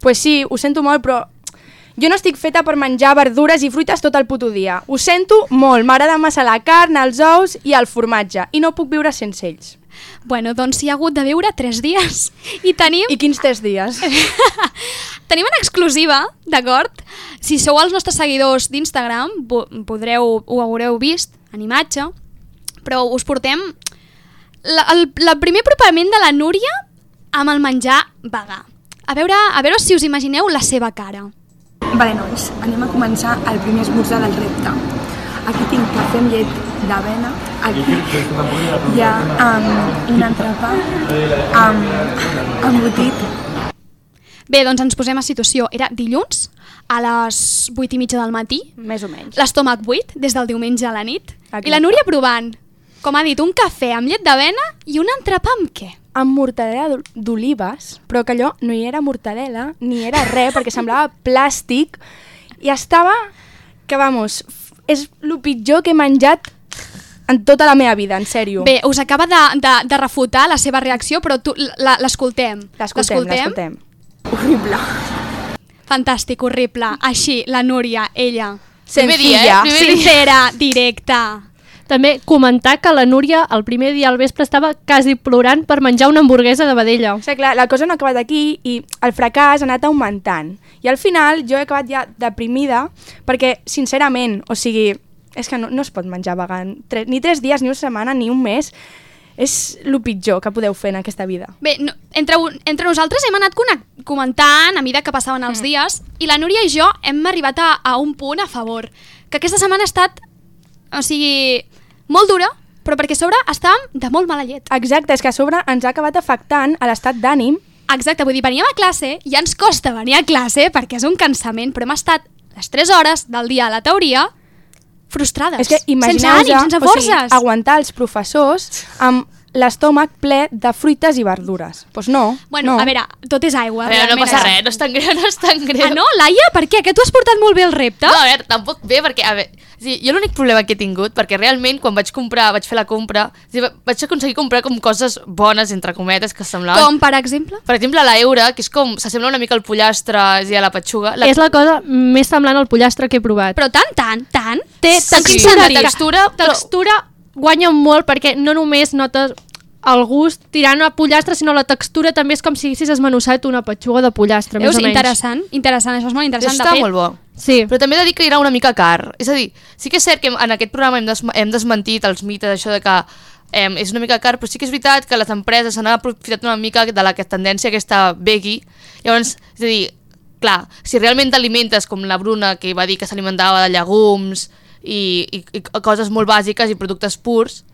Pues sí, ho sento molt, però jo no estic feta per menjar verdures i fruites tot el puto dia. Ho sento molt, m'agrada massa la carn, els ous i el formatge, i no puc viure sense ells. Bueno, doncs hi ha hagut de viure tres dies i tenim... I quins tres dies? Tenim una exclusiva, d'acord? Si sou els nostres seguidors d'Instagram, po- podreu, ho haureu vist en imatge, però us portem la, el, el primer apropament de la Núria amb el menjar vegà. A veure, a veure si us imagineu la seva cara. Vale, nois, anem a començar el primer esmorzar del repte. Aquí tinc cafè amb llet d'avena, aquí hi ha um, un entrepà amb embotit. Bé, doncs ens posem a situació. Era dilluns, a les 8 i mitja del matí, Més o menys. l'estómac buit, des del diumenge a la nit, Exacte. i la Núria provant, com ha dit, un cafè amb llet d'avena i un entrepà amb què? amb mortadela d'ol- d'olives, però que allò no hi era mortadela, ni era res, perquè semblava plàstic, i estava, que vamos, és el pitjor que he menjat en tota la meva vida, en sèrio. Bé, us acaba de, de, de refutar la seva reacció, però l'escoltem. L'escoltem, l'escoltem. Horrible. Fantàstic, horrible. Així, la Núria, ella. Primer dia, eh? Primer. Sincera, directa. També comentar que la Núria el primer dia al vespre estava quasi plorant per menjar una hamburguesa de vedella. O sigui, clar, la cosa no ha acabat aquí i el fracàs ha anat augmentant. I al final jo he acabat ja deprimida perquè, sincerament, o sigui, és que no, no es pot menjar vegan. Tre ni tres dies, ni una setmana, ni un mes. És el pitjor que podeu fer en aquesta vida. Bé, no, entre, un- entre nosaltres hem anat comentant a mesura que passaven els dies i la Núria i jo hem arribat a, a un punt a favor. Que aquesta setmana ha estat, o sigui, molt dura, però perquè a sobre estàvem de molt mala llet. Exacte, és que a sobre ens ha acabat afectant a l'estat d'ànim. Exacte, vull dir, veníem a classe, ja ens costa venir a classe perquè és un cansament, però hem estat les 3 hores del dia a la teoria frustrades. És que sense ànim, sense o sigui, forces. aguantar els professors amb l'estómac ple de fruites i verdures. Doncs pues no, Bueno, no. a veure, tot és aigua. A veure, no passa res, no és tan greu, no és tan greu. Ah, no? Laia, per què? Que tu has portat molt bé el repte? No, a veure, tampoc bé, perquè, a veure, sí, jo l'únic problema que he tingut, perquè realment quan vaig comprar, vaig fer la compra, vaig aconseguir comprar com coses bones, entre cometes, que semblaven... Com, per exemple? Per exemple, la eura, que és com, s'assembla una mica al pollastre i a la petxuga. La... És la cosa més semblant al pollastre que he provat. Però tant, tant, tant? Té Sí, textura, la textura, però- textura guanya molt perquè no només notes el gust tirant a pollastre, sinó la textura també és com si haguessis esmenussat una petxuga de pollastre, Veus? més o menys. Interessant, interessant, això és molt interessant. Està de fet, molt bo. Sí. Però també he de dir que era una mica car. És a dir, sí que és cert que en aquest programa hem, des hem desmentit els mites, això de que eh, és una mica car, però sí que és veritat que les empreses s'han aprofitat una mica de la que- tendència aquesta veggie. Llavors, és a dir, clar, si realment t'alimentes com la Bruna, que va dir que s'alimentava de llegums i, i, i coses molt bàsiques i productes purs,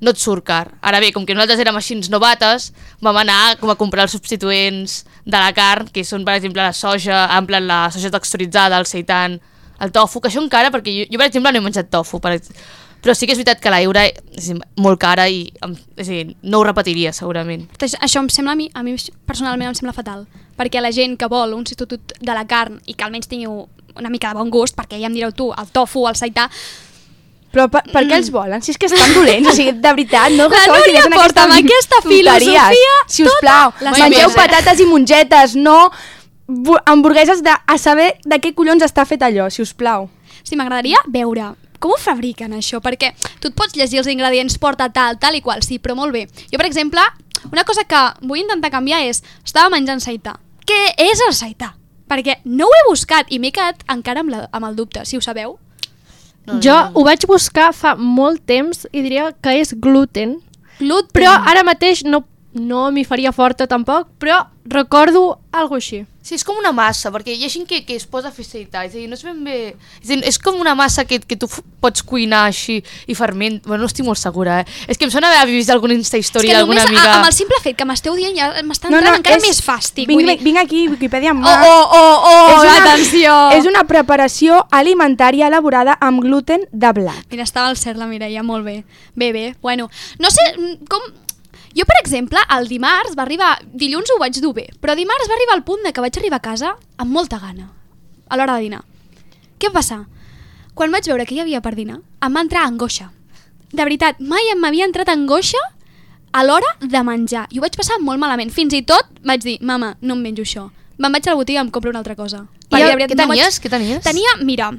no et surt car. Ara bé, com que nosaltres érem així novates, vam anar com a comprar els substituents de la carn, que són, per exemple, la soja, en plan la soja texturitzada, el seitan, el tofu, que això encara, perquè jo, jo per exemple, no he menjat tofu, per, però sí que és veritat que l'eura és molt cara i és dir, no ho repetiria, segurament. Això em sembla a mi, a mi personalment em sembla fatal, perquè la gent que vol un substitut de la carn i que almenys tingui una mica de bon gust, perquè ja em direu tu, el tofu, el seità... Però per, per què els volen? Si és que estan dolents, o sigui, de veritat, no La Núria en porta amb aquesta filosofia Si us plau, tota la mengeu patates i mongetes, no bu- hamburgueses de, a saber de què collons està fet allò, si us plau. Sí, m'agradaria veure com ho fabriquen això, perquè tu et pots llegir els ingredients, porta tal, tal i qual, sí, però molt bé. Jo, per exemple, una cosa que vull intentar canviar és, estava menjant seità. Què és el seità? Perquè no ho he buscat i m'he quedat encara amb, la, amb el dubte, si ho sabeu. No, jo no. ho vaig buscar fa molt temps i diria que és gluten. Gluten. Però ara mateix no, no m'hi faria forta tampoc, però recordo algo així. Sí, és com una massa, perquè hi ha gent que, que es posa a fer seità, és a dir, no és ben bé... És, dir, és com una massa que, que tu pots cuinar així i ferment... Bueno, no estic molt segura, eh? És que em sona haver vist alguna Insta És que d'alguna només amiga... a, amb el simple fet que m'esteu dient ja m'està entrant encara més fàstic. Vinc, vull dir- vinc aquí, Wikipedia en mà. Oh, oh, oh, oh, és una, atenció! És una preparació alimentària elaborada amb gluten de blat. Mira, estava al cert la Mireia, molt bé. Bé, bé, bueno. No sé mm, com... Jo, per exemple, el dimarts va arribar... Dilluns ho vaig dur bé, però dimarts va arribar al punt de que vaig arribar a casa amb molta gana, a l'hora de dinar. Què va passar? Quan vaig veure que hi havia per dinar, em va entrar angoixa. De veritat, mai em m'havia entrat angoixa a l'hora de menjar. I ho vaig passar molt malament. Fins i tot vaig dir, mama, no em menjo això. Me'n vaig a la botiga i em compro una altra cosa. I Perquè, veritat, què no tenies? Què tenies? Tenia, mira,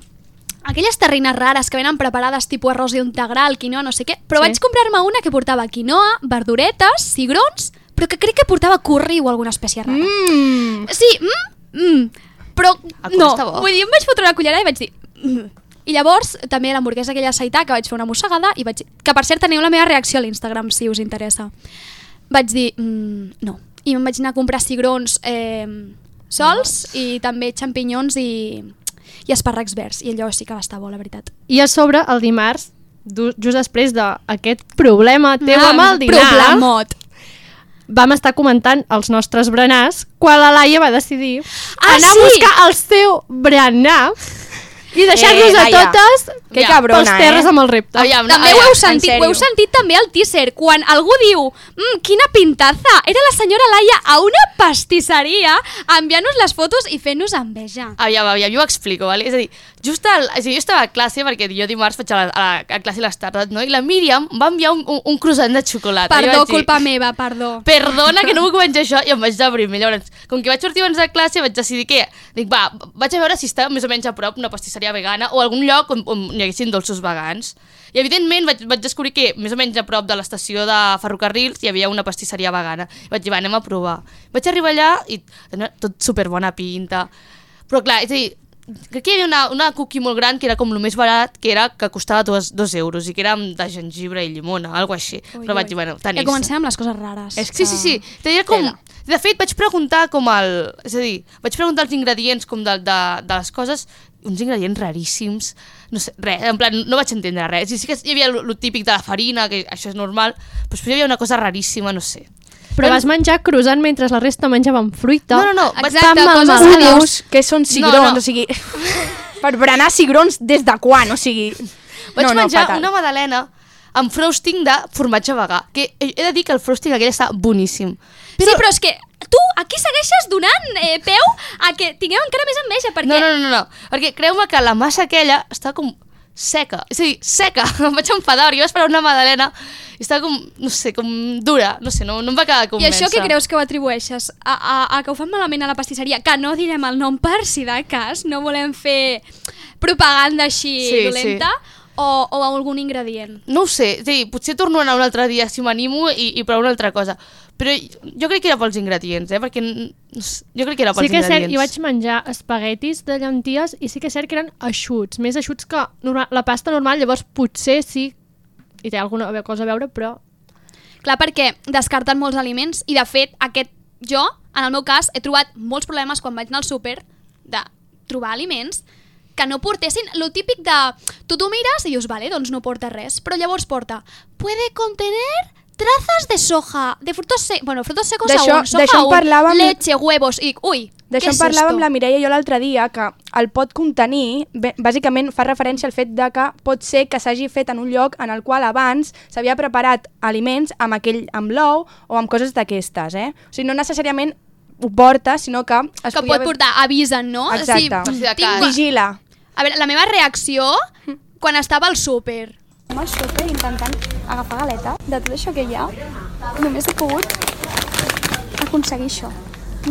aquelles terrines rares que venen preparades tipus arròs integral, quinoa, no sé què, però Sí. vaig comprar-me una que portava quinoa, verduretes, cigrons, però que crec que portava curri o alguna espècie rara. Mm. Sí, mm, mm, però no, vull dir, em vaig fotre una cullerada i vaig dir... Mm. I llavors, també l'hamburguesa aquella seità, que vaig fer una mossegada, i vaig... que per cert teniu la meva reacció a l'Instagram, si us interessa. Vaig dir, mm, no. I em vaig anar a comprar cigrons eh, sols i també xampinyons i, i espàrrecs verds. I allò sí que va estar bo, la veritat. I a sobre, el dimarts, just després d'aquest problema teu Ah, amb el dinar, problemot. vam estar comentant els nostres berenars quan la Laia va decidir Ah, anar sí! a buscar el seu berenar i deixar-nos Eh, a Laia, totes que ja, cabrona, pels terres eh? amb el repte. Aviam, També aviam, ho heu en sentit, ho heu sentit també al teaser, quan algú diu mm, quina pintaza, era la senyora Laia a una pastisseria enviant-nos les fotos i fent-nos enveja. Aviam, aviam, jo ho explico, vale? És a dir, just al, o sigui, jo estava a classe, perquè jo dimarts faig a, la, a, la, a classe a les tardes, no? I la Míriam va enviar un, un, un croissant de xocolata. Perdó, dir, culpa meva, perdó. Perdona, que no puc menjar això, i em vaig deprimir. Llavors, com que vaig sortir abans de classe, vaig decidir que... Dic, va, vaig a veure si està més o menys a prop una pastisseria vegana o algun lloc on, on hi haguessin dolços vegans. I, evidentment, vaig, vaig descobrir que més o menys a prop de l'estació de ferrocarrils hi havia una pastisseria vegana. I vaig dir, va, anem a provar. Vaig arribar allà i tot superbona pinta. Però clar, és a dir, crec que hi havia una, una cookie molt gran que era com el més barat, que era que costava dos, dos euros i que era de gengibre i llimona, algo així. Ui, Però vaig dir, bueno, Ja tenis. comencem amb les coses rares. És sí, sí, sí. Tenia com... De fet, vaig preguntar com el... És a dir, vaig preguntar els ingredients com de, de, de les coses, uns ingredients raríssims, no sé, res, en plan, no vaig entendre res. Sí, sí que hi havia el típic de la farina, que això és normal, però després hi havia una cosa raríssima, no sé. Però vas menjar croissant mentre la resta menjaven fruita. No, no, no, Exacte, coses malmelades. Dius que són cigrons, No, no. o sigui... Per berenar cigrons des de quan? O sigui... Vaig no, no, menjar fatal. una magdalena amb frosting de formatge vegà, que he he de dir que el frosting aquell està boníssim. Però... Sí, però és que tu aquí segueixes donant eh, peu a que tinguem encara més enveja, perquè... No, no, no, no, no. perquè creu-me que la massa aquella està com seca, és a dir, seca, em vaig enfadar, perquè vaig esperar una magdalena i estava com, no sé, com dura, no sé, no, no em va quedar I convèncer. això què creus que ho atribueixes? A, a, a que ho fan malament a la pastisseria? Que no direm el nom per si de cas, no volem fer propaganda així Sí, dolenta, o, o algun ingredient? No ho sé, és a dir, potser torno a anar un altre dia si m'animo i, i provar una altra cosa. Però jo crec que era pels ingredients, eh? Perquè jo crec que era pels Sí que és cert, ingredients. jo vaig menjar espaguetis de llenties i sí que és cert que eren eixuts, més eixuts que normal, la pasta normal, llavors potser sí hi té alguna cosa a veure, però Clar, perquè descarten molts aliments i, de fet, aquest jo, en el meu cas, he trobat molts problemes quan vaig anar al súper de trobar aliments que no portessin lo típic de... Tu t'ho mires i dius, vale, doncs no porta res, però llavors porta puede contener trazas de soja, de frutos secos, bueno, frutos secos D'això- aún, soja aún, parlàvem- leche, huevos, i ui, D'això en parlàvem la Mireia i jo l'altre dia, que el pot contenir, bé, bàsicament fa referència al fet de que pot ser que s'hagi fet en un lloc en el qual abans s'havia preparat aliments amb aquell amb l'ou o amb coses d'aquestes, eh? O sigui, no necessàriament ho porta, sinó que... Es que pot haver- portar, avisen, no? Exacte. Sí, si de tinc-. Vigila. A veure, la meva reacció quan estava al súper. Amb el súper intentant agafar galeta de tot això que hi ha, només he pogut aconseguir això.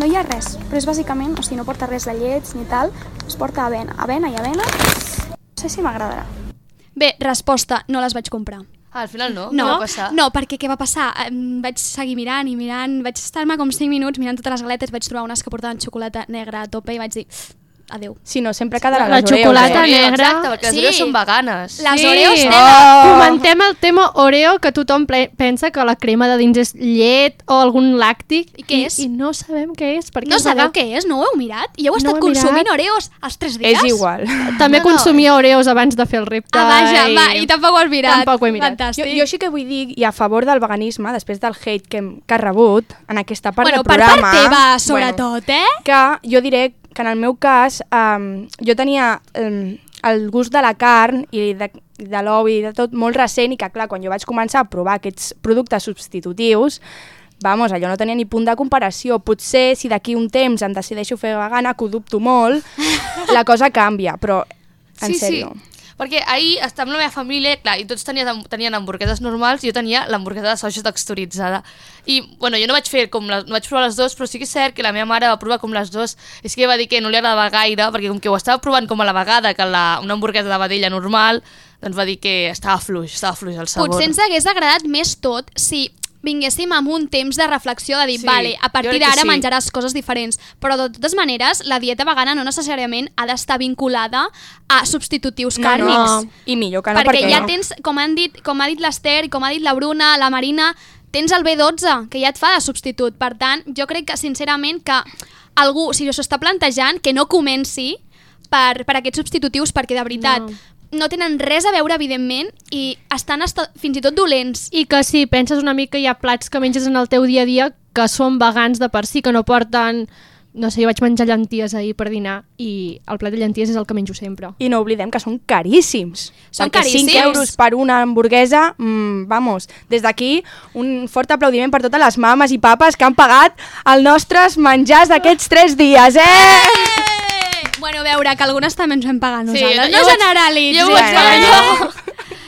No hi ha res, però és bàsicament, o sigui, no porta res de llets ni tal, es porta avena, avena i avena. No sé si m'agradarà. Bé, resposta, no les vaig comprar. Ah, al final no? No, Què va passar? no, perquè què va passar? Em vaig seguir mirant i mirant, vaig estar-me com 5 minuts mirant totes les galetes, vaig trobar unes que portaven xocolata negra a tope i vaig dir, adeu. Si no, sempre quedarà La les Oreos, xocolata eh? negra. Exacte, perquè les Oreos són veganes. Les Sí. Oreos Oh. tenen... Comentem el tema Oreo, que tothom pensa que la crema de dins és llet o algun làctic. I què és? I no sabem què és. Perquè No sabeu què és? No ho heu mirat? I heu No estat he consumint mirat. Oreos els 3 dies? És igual. També No, no. consumia Oreos abans de fer el repte. Ah, vaja, va, i tampoc ho has mirat. Tampoc ho he mirat. Fantàstic. Jo, jo sí que vull dir, i a favor del veganisme, després del hate que, hem, que ha rebut en aquesta part Bueno, del per programa... part teva, sobretot, eh? Que jo diré que en el meu cas um, jo tenia um, el gust de la carn i de, de l'ou i de tot molt recent i que clar, quan jo vaig començar a provar aquests productes substitutius Vamos, allò no tenia ni punt de comparació. Potser, si d'aquí un temps em decideixo fer vegana, que ho dubto molt, la cosa canvia, però en sí, sèrio. Sí. Perquè ahir estava amb la meva família, clar, i tots tenien, tenien hamburgueses normals, i jo tenia l'hamburguesa de soja texturitzada. I, bueno, jo no vaig fer com les, no vaig provar les dues, però sí que és cert que la meva mare va provar com les dues, sí que va dir que no li agradava gaire, perquè com que ho estava provant com a la vegada que la, una hamburguesa de vedella normal, doncs va dir que estava fluix, estava fluix el sabor. Potser ens hagués agradat més tot si vinguéssim amb un temps de reflexió de dir, Sí, vale, a partir d'ara sí. menjaràs coses diferents. Però de totes maneres, la dieta vegana no necessàriament ha d'estar vinculada a substitutius No, càrnics. no. I millor que no, perquè, perquè ja no. tens, com han dit, com ha dit l'Ester, com ha dit la Bruna, la Marina, tens el B12, que ja et fa de substitut. Per tant, jo crec que, sincerament, que algú, si s'ho està plantejant, que no comenci per, per aquests substitutius, perquè de veritat no. No tenen res a veure, evidentment, i estan hasta, fins i tot dolents. I que si penses una mica hi ha plats que menges en el teu dia a dia que són vegans de per si, que no porten... No sé, jo vaig menjar llenties ahir per dinar i el plat de llenties és el que menjo sempre. I no oblidem que són caríssims. Són perquè caríssims. 5 euros per una hamburguesa, mmm, vamos, des d'aquí un fort aplaudiment per totes les mames i papes que han pagat els nostres menjars d'aquests 3 dies, eh? Bueno, a veure, que algunes també ens vam pagar Sí, nosaltres. jo no vaig- generalitzi. jo ho vaig pagar jo.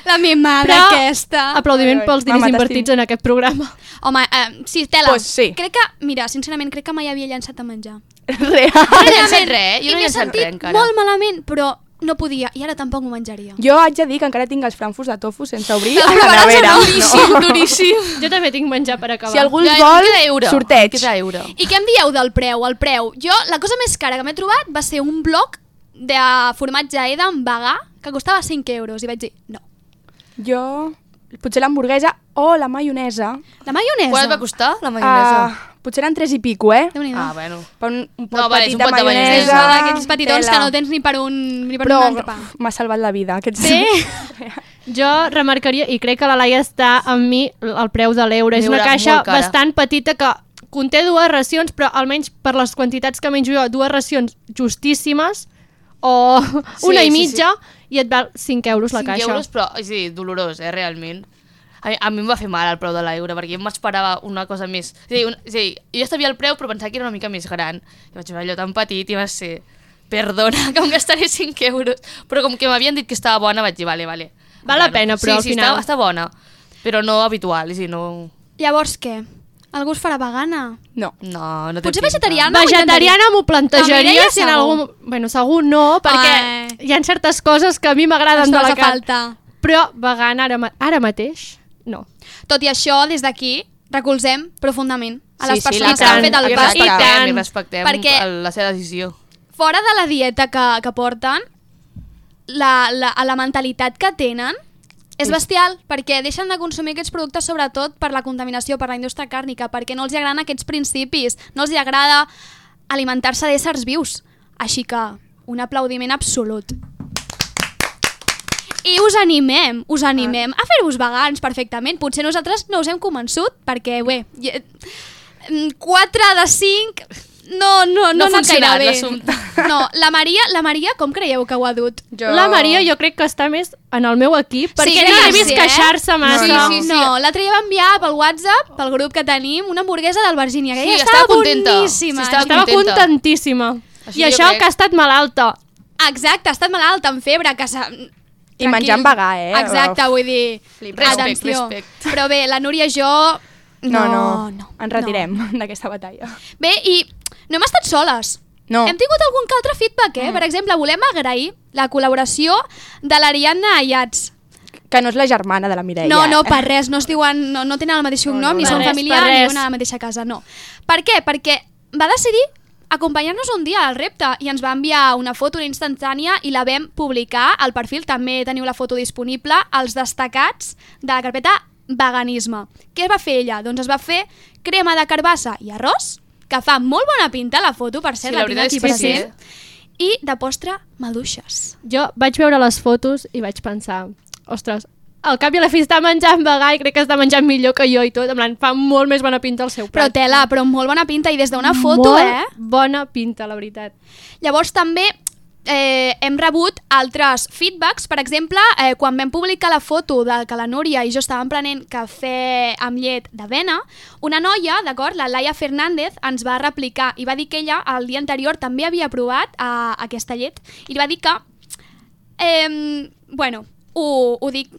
La mimada Però, aquesta. aplaudiment pels diners Mama, invertits en aquest programa. Home, eh, sí, tela. Pues sí. Crec que, mira, sincerament, crec que mai havia llançat a menjar. Real. No he llançat res, jo I no he llançat sentit res encara. molt malament, però no podia, i ara tampoc m'ho menjaria. Jo haig de dir que encara tinc els frankfurts de tofu sense obrir a la nevera. duríssim, duríssim. Jo també tinc menjar per acabar. Si algú els Ja, vol, queda euro. sorteig. Queda euro. I què em dieu del preu? El preu. Jo, la cosa més cara que m'he trobat va ser un bloc de formatge Edam vegà que costava 5 euros. I vaig dir, no. Jo, potser l'hamburguesa o la maionesa. La maionesa? Quant et va costar, la maionesa? Uh, potser eren 3 i pico, eh? Ah, bueno. Per un, un pot No, vale, és petit un de maionesa. És d'aquells petitons tela. que no tens ni per un, ni per Però un entrepà. m'ha salvat la vida. Aquests... Sí? Jo remarcaria, i crec que la Laia està amb mi, el preu de l'euro. És una caixa bastant petita que conté dues racions, però almenys per les quantitats que menjo jo, dues racions justíssimes, o Sí, una i sí, mitja, i et val 5 euros la 5 caixa. euros, però sí, dolorós, eh, realment. A mi, a mi em va fer mal el preu de l'euro, perquè jo m'esperava una cosa més... És a dir, un, és a dir, jo ja sabia el preu, però pensava que era una mica més gran. I vaig veure allò tan petit i va ser... Perdona, que em gastaré 5 euros. Però com que m'havien dit que estava bona, vaig dir, vale, vale. Val la pena, però sí, al sí, final- Està, està bona, però no habitual, és a dir, no... Llavors què? Algú es farà vegana? No. No, no té Potser pinta. vegetariana? Vegetariana m'ho La plantejaria si en algun... Bueno, segur no, perquè Ai. hi ha certes coses que a mi m'agraden de la carn. falta. Però vegana ara, ara mateix, no. Tot i això, des d'aquí, recolzem profundament a les Sí, sí, persones que han tant, fet el i pas. respectem, i respectem Perquè la seva decisió. fora de la dieta que, que porten, la, la, la mentalitat que tenen és bestial, perquè deixen de consumir aquests productes sobretot per la contaminació, per la indústria càrnica, perquè no els agraden aquests principis, no els agrada alimentar-se d'éssers vius. Així que, un aplaudiment absolut. I us animem, us animem a fer-vos vegans perfectament. Potser nosaltres no us hem convençut, perquè, bé, 4 de 5 no, no, no, No ha funcionat l'assumpte. No, la Maria, la Maria, com creieu que ho ha dut? Jo... La Maria jo crec que està més en el meu equip, perquè no l'he vist eh? queixar-se massa. Sí, sí, sí. No, l'altre dia va enviar pel WhatsApp, pel grup que tenim, una hamburguesa del Virgínia, que Sí, ella estava estava contenta. boníssima. Sí, estava Estava contenta. contentíssima. Així I això crec. que ha estat malalta. Exacte, ha estat malalta, amb febre, que s'ha... I menjant vegà, eh? Exacte, Uf. vull dir... Respect, atenció. respect. Però bé, la Núria i jo... No, no, no, no ens retirem d'aquesta batalla. Bé, i no hem estat soles. No. Hem tingut algun altre feedback, eh? Mm. Per exemple, volem agrair la col·laboració de l'Ariadna Ayats. Que no és la germana de la Mireia. No, no, per res, no es diuen, no, no tenen el mateix cognom, no, ni per són res, familiars, per ni viuen a la mateixa casa, no. Per què? Perquè va decidir acompanyar-nos un dia al repte i ens va enviar una foto una instantània i la vam publicar al perfil, també teniu la foto disponible, als destacats de la carpeta veganisme. Què va fer ella? Doncs es va fer crema de carbassa i arròs, que fa molt bona pinta la foto, per cert, Sí, la tinc veritat aquí que sí, present. I de postre, maduixes. Jo vaig veure les fotos i vaig pensar, ostres, al cap i a la fi està menjant vegà i crec que està menjant millor que jo i tot, en plan, fa molt més bona pinta el seu Però plat. tela, però molt bona pinta i des d'una foto, molt eh? bona pinta, la veritat. Llavors també eh, hem rebut altres feedbacks, per exemple, eh, quan vam publicar la foto de que la Núria i jo estàvem prenent cafè amb llet d'avena, una noia, d'acord, la Laia Fernández, ens va replicar i va dir que ella el dia anterior també havia provat eh, aquesta llet i li va dir que, eh, bueno, ho, ho dic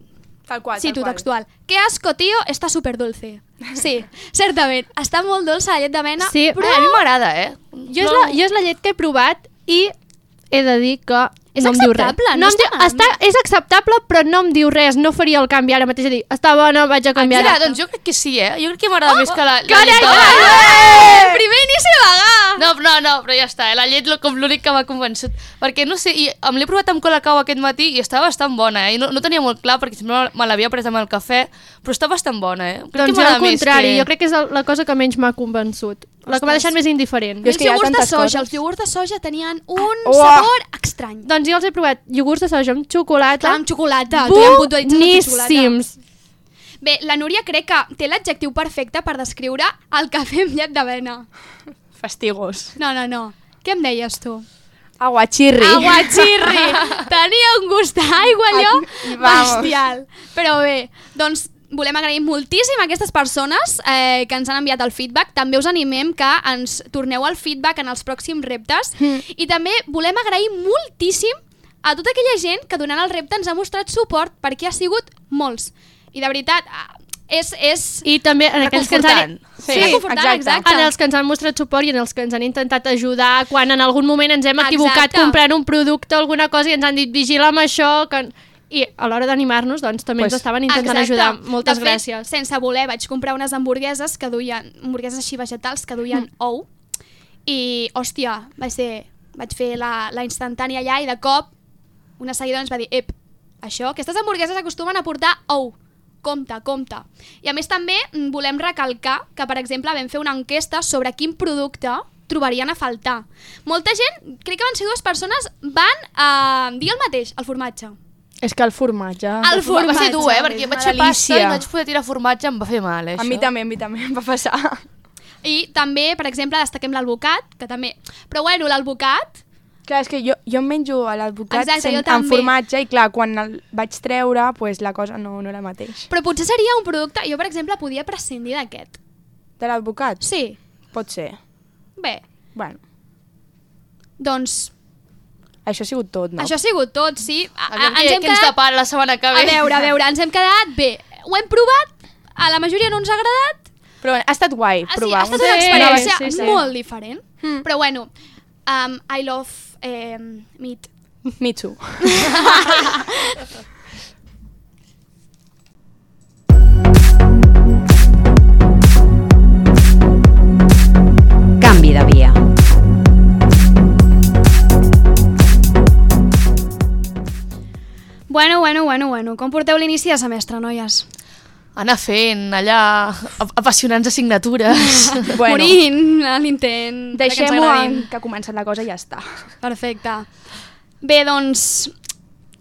Tal qual, Cito tal qual. textual. Que asco, tío, está súper dulce. Sí, certament. Està molt dolça la llet d'avena, Sí, però... A mi m'agrada, eh? Jo, és la, jo és la llet que he provat i he de dir que És no acceptable, no no està diu, està, és acceptable, però no em diu res. No faria el canvi ara mateix a dir, està bona, vaig a canviar. Mira, doncs jo crec que sí, eh? Jo crec que m'agrada més que la, la carai, llet d'avena. Eh! Primer inici vegà! No, no, no, però ja està, eh? la llet com l'únic que m'ha convençut. Perquè, no sé, i em l'he provat amb colacao aquest matí i estava bastant bona, eh? I no, no tenia molt clar perquè sempre me l'havia pres amb el cafè, però està bastant bona, eh? Crec Doncs que al contrari, que... jo crec que és la cosa que menys m'ha convençut. La que m'ha deixat més indiferent. I els iogurts de soja, els iogurts de soja tenien un Uah. sabor estrany. Doncs jo els he provat iogurts de soja amb xocolata. Clar, amb xocolata. Boníssims. Bé, la Núria crec que té l'adjectiu perfecte per descriure el cafè amb llet d'avena. Fastigós. No, no, no. Què em deies tu? Aguachirri. Aguachirri! Tenia un gust d'aigua allò bestial. Però bé, doncs volem agrair moltíssim a aquestes persones eh, que ens han enviat el feedback. També us animem que ens torneu el feedback en els pròxims reptes. Mm. I també volem agrair moltíssim a tota aquella gent que durant el repte ens ha mostrat suport perquè ha sigut molts. I de veritat, ah, és... és I també en aquells que ens han... Sí, reconfortant, exacte. En els que ens han mostrat suport i en els que ens han intentat ajudar quan en algun moment ens hem equivocat Exacte. comprant un producte o alguna cosa i ens han dit vigila amb això que... i a l'hora d'animar-nos doncs també pues, ens estaven intentant Exacte. ajudar moltes de fet, gràcies sense voler vaig comprar unes hamburgueses que duien, hamburgueses així vegetals que duien mm. ou i, hòstia, vaig, ser, vaig fer la, la instantània allà i de cop una seguidora ens va dir ep, això, aquestes hamburgueses acostumen a portar ou compte, compte. I a més també mm, volem recalcar que, per exemple, vam fer una enquesta sobre quin producte trobarien a faltar. Molta gent, crec que van ser dues persones, van a dir el mateix, el formatge. És que el formatge... El Va ser dur, eh? Perquè una vaig fer pasta i vaig poder tirar formatge, em va fer mal, eh, A això. mi també, a mi també em va passar. I també, per exemple, destaquem l'alvocat, que també... Però bueno, l'alvocat... Clar, és que jo, jo em menjo a jo amb formatge i clar, quan el vaig treure, pues, la cosa no, no era mateix. Però potser seria un producte... Jo, per exemple, podia prescindir d'aquest. De l'advocat? Sí. Pot ser. Bé, Bueno, doncs això ha sigut tot, no? això ha sigut tot, sí. A, a, ens què- hem ens quedat... depara la setmana que ve. A veure, a veure, ens hem quedat bé. Ho hem provat, a la majoria no ens ha agradat. Però bueno, ha estat guai Ah, sí, provar. ha estat una experiència sí, sí. molt diferent. Mm. Però bueno, um, I love eh, meat. Me too. Canvi de via. Bueno, bueno, bueno, bueno. Com porteu l'inici de semestre, noies? Anar fent allà ap- apassionants assignatures. Bueno. Morint a l'intent. Deixem-ho en que ha començat la cosa i ja està. Perfecte. Bé, doncs,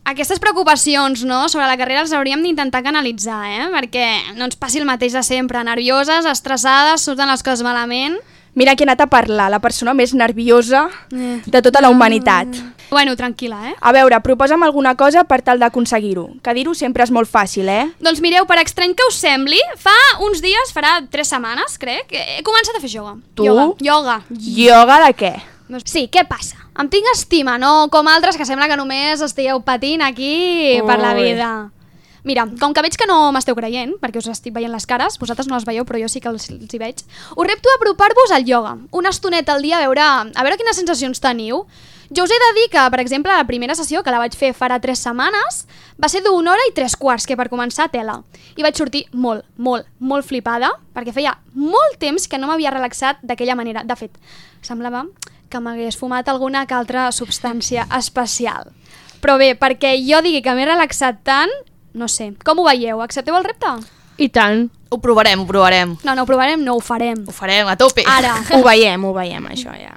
aquestes preocupacions no, sobre la carrera les hauríem d'intentar canalitzar, eh? perquè no ens passi el mateix de sempre. Nervioses, estressades, surten les coses malament. Mira qui ha anat a parlar, la persona més nerviosa Eh. de tota la humanitat. Bueno, tranquil·la, eh? A veure, proposa'm alguna cosa per tal d'aconseguir-ho. Que dir-ho sempre és molt fàcil, eh? Doncs mireu, per estrany que us sembli, fa uns dies, farà tres setmanes, crec, he començat a fer yoga. Tu? Yoga. Yoga. Yoga de què? Sí, què passa? Em tinc estima, no com altres que sembla que només estigueu patint aquí per la Ui. vida. Mira, com que veig que no m'esteu creient, perquè us estic veient les cares, vosaltres no les veieu, però jo sí que els, els hi veig, us repto a apropar-vos al ioga. Una estoneta al dia a veure, a veure quines sensacions teniu. Jo us he de dir que, per exemple, la primera sessió, que la vaig fer farà tres setmanes, va ser d'una hora i tres quarts, que per començar tela. I vaig sortir molt, molt, molt flipada, perquè feia molt temps que no m'havia relaxat d'aquella manera. De fet, semblava que m'hagués fumat alguna que altra substància especial. Però bé, perquè jo digui que m'he relaxat tant, no sé. Com ho veieu? Accepteu el repte? I tant. Ho provarem, ho provarem. No, no ho provarem, no ho farem. Ho farem a tope. Ara. Ho veiem, ho veiem, això ja.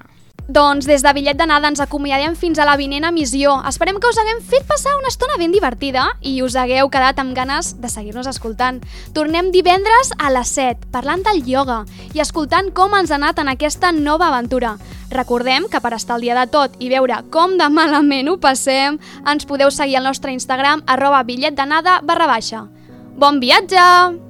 Doncs des de Bitllet d'Anada ens acomiadem fins a la vinent emissió. Esperem que us haguem fet passar una estona ben divertida i us hagueu quedat amb ganes de seguir-nos escoltant. Tornem divendres a les 7, parlant del ioga i escoltant com ens ha anat en aquesta nova aventura. Recordem que per estar al dia de tot i veure com de malament ho passem, ens podeu seguir al nostre Instagram arroba bitlletdanada barra baixa. Bon viatge!